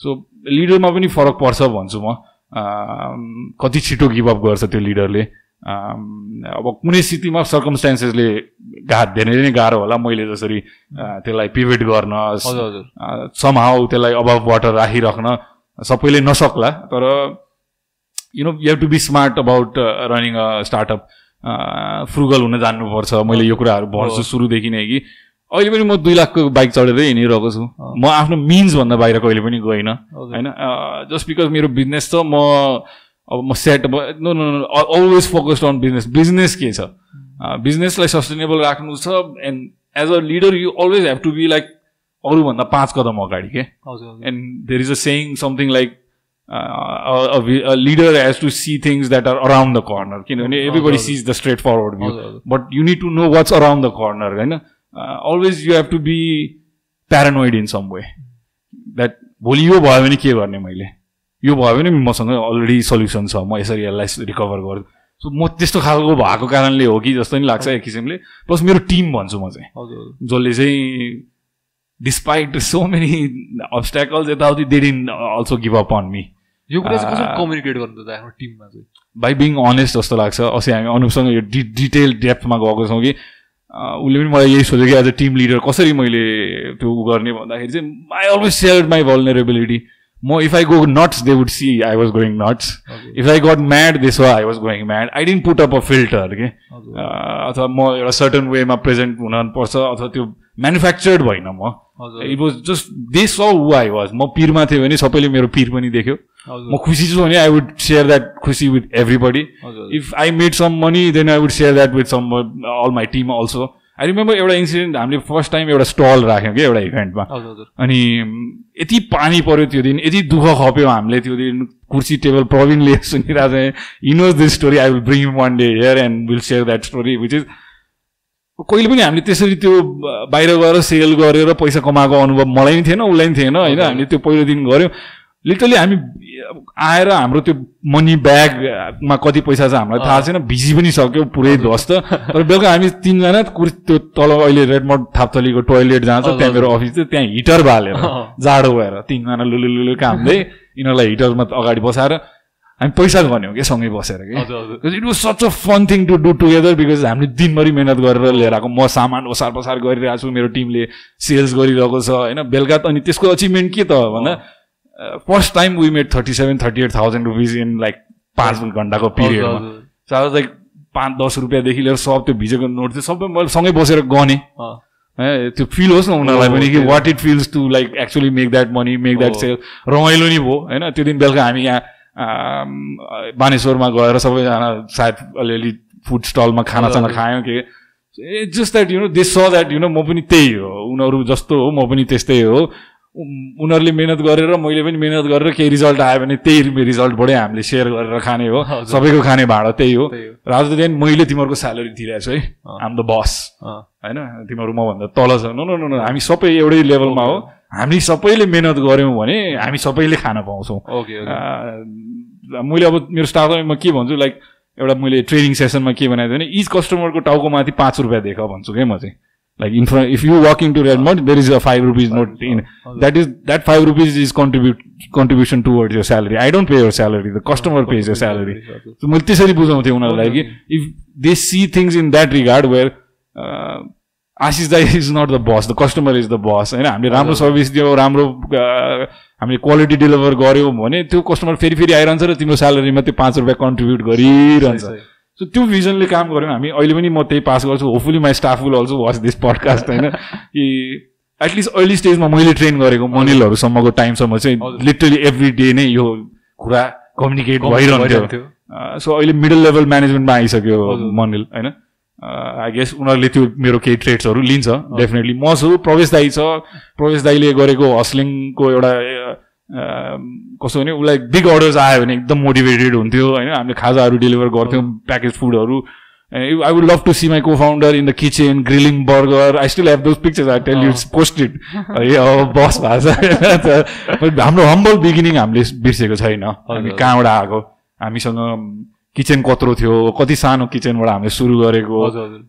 so लिडरमा पनि फरक पर्छ भन्छु म। कति छिटो गिभअप गर्छ त्यो लिडरले अब कुनै स्थितिमा सर्कमस्टान्सेसले गा धेरै नै गाह्रो होला। मैले जसरी त्यसलाई पिभेट गर्न समहाउ त्यसलाई अभावबाट राखिराख्न सबैले नसक्ला। तर you know you have to be smart about running a startup frugal हुन जान्नुपर्छ। मैले यो कुराहरू भन्छु सुरुदेखि नै कि अहिले पनि म दुई लाखको बाइक चढेरै हिँडिरहेको छु। म आफ्नो मिन्सभन्दा बाहिर कहिले पनि गइनँ। होइन? जस्ट बिकज मेरो बिजनेस छ म अब म set no no always focused on business business के छ? बिजनेसलाई सस्टेनेबल राख्नु छ and as a leader you always have to be like अरूभन्दा पाँच कदम अगाडि के? And there is a saying something like leader has to see things that are around the corner किनभने everybody sees the straightforward view but you need to know what's around the corner होइन always you have to be paranoid in some way that भोलि यो भयो भने के गर्ने मैले? यो भयो भने मसँग अलरेडी सल्युसन छ म यसरी यसलाई रिकभर गर्छु सो म त्यस्तो खालको भएको कारणले हो कि जस्तो नि लाग्छ एक किसिमले। प्लस मेरो टिम भन्छु म चाहिँ। जसले चाहिँ डिस्पाइट सो मेनी अब्सट्याकल्स यताउति they didn't also give up on me यो कुरा चाहिँ कसरी कम्युनिकेट गर्नु आफ्नो टिममा चाहिँ? बाई बिङ अनेस्ट जस्तो लाग्छ। अस्ति हामी अनुपसँग यो डि डिटेल डेप्थमा गएको छौँ कि उसले पनि मलाई यही सोध्यो कि एज अ टिम लिडर कसरी मैले त्यो गर्ने? भन्दाखेरि चाहिँ I always share my vulnerability म if I go nuts they would see I was going nuts if I got mad this वा I was going mad I didn't put up a filter के अथवा म एउटा certain वेमा present हुनुपर्छ अथवा त्यो म्यानुफ्याक्चर्ड भइन म. इट वाज जस्ट दे स हु आई वाज म पिरमा थिएँ भने सबैले मेरो पिर पनि देख्यो। म खुसी छु भने आई वुड सेयर द्याट खुसी with everybody if I made some money then I would share that with some all my team also I remember एउटा इन्सिडेन्ट हामीले फर्स्ट टाइम एउटा स्टल राख्यौँ कि एउटा इभेन्टमा अनि यति पानी पऱ्यो त्यो दिन यति दुःख खप्यो हामीले त्यो दिन। कुर्सी टेबल प्रवीणले सुनिरहेको छ he knows this story I will bring one day here and will share that story which is कहिले पनि हामीले त्यसरी त्यो बाहिर गएर सेल गरेर पैसा कमाएको अनुभव मलाई पनि थिएन उसलाई पनि थिएन होइन? हामीले त्यो पहिलो दिन गऱ्यौँ। लिटरली हामी आएर हाम्रो त्यो मनी ब्यागमा कति पैसा छ हामीलाई थाहा छैन भिजी पनि सक्यो पुरै ध्वस्त। तर बेलुका हामी तिनजना कुर त्यो तल अहिले रेडमोड थाप्थलीको टोइलेट जहाँ छ त्यहाँ मेरो अफिस थियो त्यहाँ हिटर बालेर जाडो भएर तिनजना लुलु लुलु कामले यिनीहरूलाई हिटरमा अगाडि बसाएर हामी पैसा गर्ने हो क्या सँगै बसेर कि? It was such a fun thing to do together because हामीले दिनभरि मिहिनेत गरेर लिएर आएको। म सामान ओसार पसार गरिरहेको छु मेरो टिमले सेल्स गरिरहेको छ होइन? बेलुका त अनि त्यसको अचिभमेन्ट के त भन्दा first time we made thirty seven thirty eight thousand rupees in like पाँच घन्टाको पिरियडमा सो आज लाइक पाँच दस रुपियाँदेखि लिएर सब त्यो भिजेको नोट थियो सबै मैले सँगै बसेर गने। त्यो फिल होस् न उनीहरूलाई पनि कि what it feels to like actually make that money make that sale रमाइलो नि भयो होइन? त्यो दिन बेलुका हामी यहाँ बानेश्वरमा गएर सबैजना सायद अलिअलि फुड स्टलमा खानासाना खायौँ कि। Just that you know they saw that you know म पनि त्यही हो। उनीहरू जस्तो हो म पनि त्यस्तै हो। उनीहरूले मिहिनेत गरेर मैले पनि मिहिनेत गरेर केही रिजल्ट आयो भने त्यही रिजल्टबाटै हामीले सेयर गरेर खाने हो। सबैको खाने भाँडा त्यही हो। राजु देन मैले तिमीहरूको स्यालेरी दिइरहेको छु है। आम द बस होइन? तिमीहरू मभन्दा तल छ। नो नो नो हामी सबै एउटै लेभलमा हो। हामी सबैले मिहिनेत गऱ्यौँ भने हामी सबैले खान पाउँछौँ। मैले अब मेरो स्टाफमा के भन्छु लाइक एउटा मैले ट्रेनिङ सेसनमा के बनाएको भने इच कस्टमरको टाउको माथि पाँच रुपियाँ देख भन्छु क्या म चाहिँ। like in front if you walk into redmond there is a five rupees note in that is that five rupees is contribute contribution towards your salary i don't pay your salary the customer pays your salary so मैले त्यसरी बुझाउँथेँ उनीहरूलाई कि if they see things in that regard where Ashish दाई is not the boss the customer is the boss होइन हामीले राम्रो service दियो राम्रो हामीले क्वालिटी डेलिभर गऱ्यौँ भने त्यो कस्टमर फेरि फेरि आइरहन्छ र तिम्रो स्यालेरीमा त्यो पाँच रुपियाँ कन्ट्रिब्युट गरिरहन्छ सो त्यो भिजनले काम गऱ्यौँ हामी। अहिले पनि म त्यही पास गर्छु। Hopefully my staff will also watch this podcast होइन? कि एटलिस्ट अर्ली स्टेजमा मैले ट्रेन गरेको मनिलहरूसम्मको टाइमसम्म चाहिँ लिटरली एभ्री डे नै यो कुरा कम्युनिकेट भइरहन्थ्यो। सो अहिले मिडल लेभल म्यानेजमेन्टमा आइसक्यो मनिल होइन? आई गेस उनीहरूले त्यो मेरो केही ट्रेड्सहरू लिन्छ डेफिनेटली म छु प्रवेश दाई छ। प्रवेश दाईले गरेको हस्लिङको एउटा कस्तो भने उसलाई बिग अर्डर्स आयो भने एकदम मोटिभेटेड हुन्थ्यो होइन? हामीले खाजाहरू डेलिभर गर्थ्यौँ प्याकेज फुडहरू I would love to see my cofounder in the kitchen grilling burger I still have those pictures I tell you it's posted बस भएको छ। हाम्रो हम्बल बिगिनिङ हामीले बिर्सेको छैन। हामी कहाँबाट आएको? हामीसँग किचन कत्रो थियो। कति सानो किचनबाट हामीले सुरु गरेको।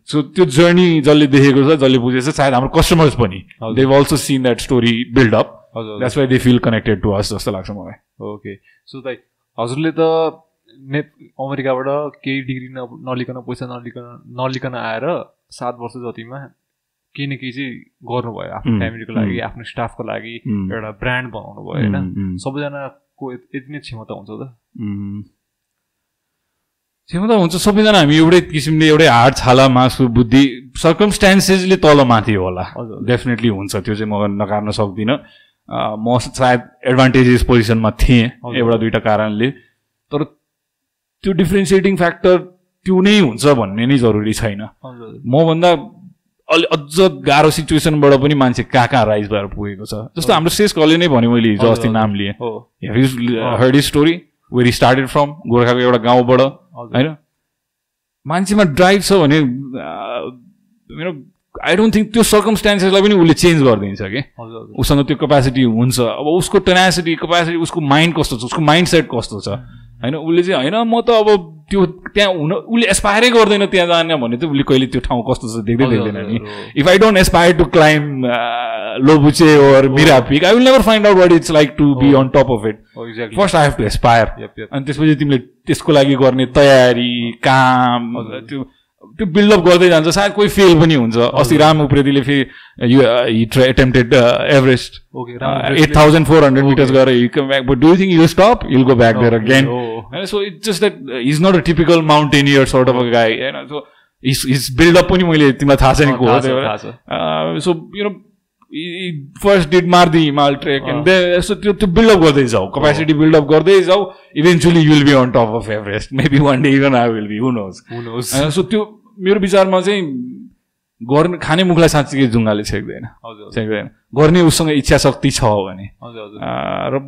सो त्यो जर्नी जसले देखेको छ जसले बुझेको छ सायद हाम्रो कस्टमर्स पनि। They also seen that story build up that's why they feel connected to us जस्तो लाग्छ मलाई। ओके सो दाइ हजुरले त ने अमेरिकाबाट केही डिग्री नलिकन पैसा नलिकन नलिकन आएर सात वर्ष जतिमा केही न केही चाहिँ गर्नुभयो आफ्नो फ्यामिलीको लागि आफ्नो स्टाफको लागि एउटा ब्रान्ड बनाउनु भयो होइन? सबैजनाको यति नै क्षमता हुन्छ त। क्षमता हुन्छ सबैजना हामी एउटै किसिमले एउटै हाड छाला मासु बुद्धि सर्कमस्टान्सेसले तल माथि होला। डेफिनेटली हुन्छ त्यो चाहिँ म नकार्न सक्दिनँ। म सायद एडभान्टेजेस पोजिसनमा थिएँ एउटा दुइटा कारणले। तर त्यो डिफ्रेन्सिएटिङ फ्याक्टर त्यो नै हुन्छ भन्ने नै जरुरी छैन। मभन्दा अलि अझ गाह्रो सिचुएसनबाट पनि मान्छे कहाँ कहाँ राइज भएर पुगेको छ। जस्तो हाम्रो शेष कले नै भन्यो मैले हिजो अस्ति नाम लिएँ heard story where started from गोर्खाको एउटा गाउँबाट होइन? मान्छेमा ड्राइभ छ भने आई डोन्ट थिङ्क त्यो सर्कमस्टान्सेसलाई पनि उसले चेन्ज गरिदिन्छ कि? उसँग त्यो कपेसिटी हुन्छ। अब उसको टेनासिटी कपेसिटी उसको माइन्ड कस्तो छ? उसको माइन्ड सेट कस्तो छ? होइन उसले चाहिँ होइन म त अब त्यो त्यहाँ हुन उसले एसपायरै गर्दैन त्यहाँ जाने भने चाहिँ उसले कहिले त्यो ठाउँ कस्तो छ देख्दै देख्दैन नि। If I don't aspire to climb Lobuche or Mera peak I will never find out what it's like to be on top of it first I have to aspire अनि त्यसपछि तिमीले त्यसको लागि गर्ने तयारी काम त्यो त्यो बिल्डअप गर्दै जान्छ। सायद कोही फेल पनि हुन्छ। अस्ति राम उप्रेतीले फेरि you attempted Everest eight thousand four hundred metres गएर but do think you stop you'll go back there again होइन so it's just that is not a typical mountaineer sort of a guy होइन so his हिज build-up पनि मैले तिमीलाई थाहा छ नि को हो so you know first did Mardi Himal trek and यस्तो त्यो त्यो बिल्डअप गर्दै जाऊ कपेसिटी बिल्डअप गर्दै जाऊ eventually you'll be on top of Everest maybe one day even I will be who knows so त्यो मेरो विचारमा चाहिँ गर्ने खाने मुखलाई साँच्चीकै जुङ्गाले छेक्दैन छेक्दैन गर्ने उसँग इच्छा शक्ति छ भने र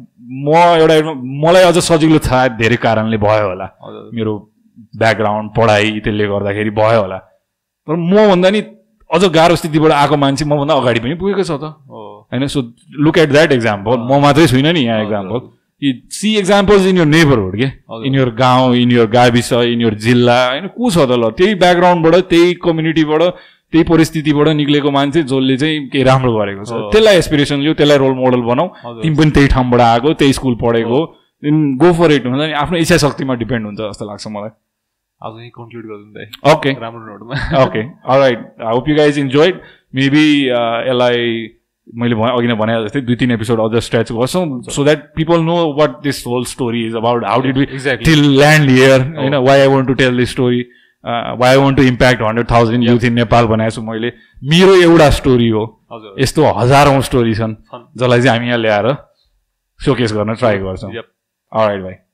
म एउटा मलाई अझ सजिलो थाहा धेरै कारणले भयो होला मेरो ब्याकग्राउन्ड पढाइ त्यसले गर्दाखेरि भयो होला तर मभन्दा नि अझ गाह्रो स्थितिबाट आएको मान्छे मभन्दा अगाडि पनि पुगेको छ त। होइन so look at that example म मात्रै छुइनँ नि यहाँ example see examples in your neighbourhood के? इन यर गाउँ इन यर गाविस इन यर जिल्ला होइन को छ त ल? त्यही ब्याकग्राउन्डबाट त्यही कम्युनिटीबाट त्यही परिस्थितिबाट निक्लेको मान्छे जसले चाहिँ केही राम्रो गरेको छ। त्यसलाई एसपिरेसन लियो त्यसलाई रोल मोडल बनाऊ। तिमी पनि त्यही ठाउँबाट आएको त्यही स्कुल पढेको। देन गो फर इट हुन्छ नि आफ्नो इच्छा शक्तिमा डिपेन्ड हुन्छ जस्तो लाग्छ मलाई। आज यहीँ कन्क्लुड गरिदिनु ओके राम्रो नोटमा okay right hope you guys enjoyed maybe यसलाई मैले अघि नै भने जस्तै दुई तिन एपिसोड अझ स्ट्रेच गर्छौँ so that people know what this whole story is about how did we till land here होइन why I want to tell this story why I want to impact hundred thousand youth in Nepal बनाएको छु मैले मेरो एउटा story हो यस्तो हजारौँ story छन् जसलाई चाहिँ हामी यहाँ ल्याएर सोकेस गर्न ट्राई गर्छौँ राइट भाइ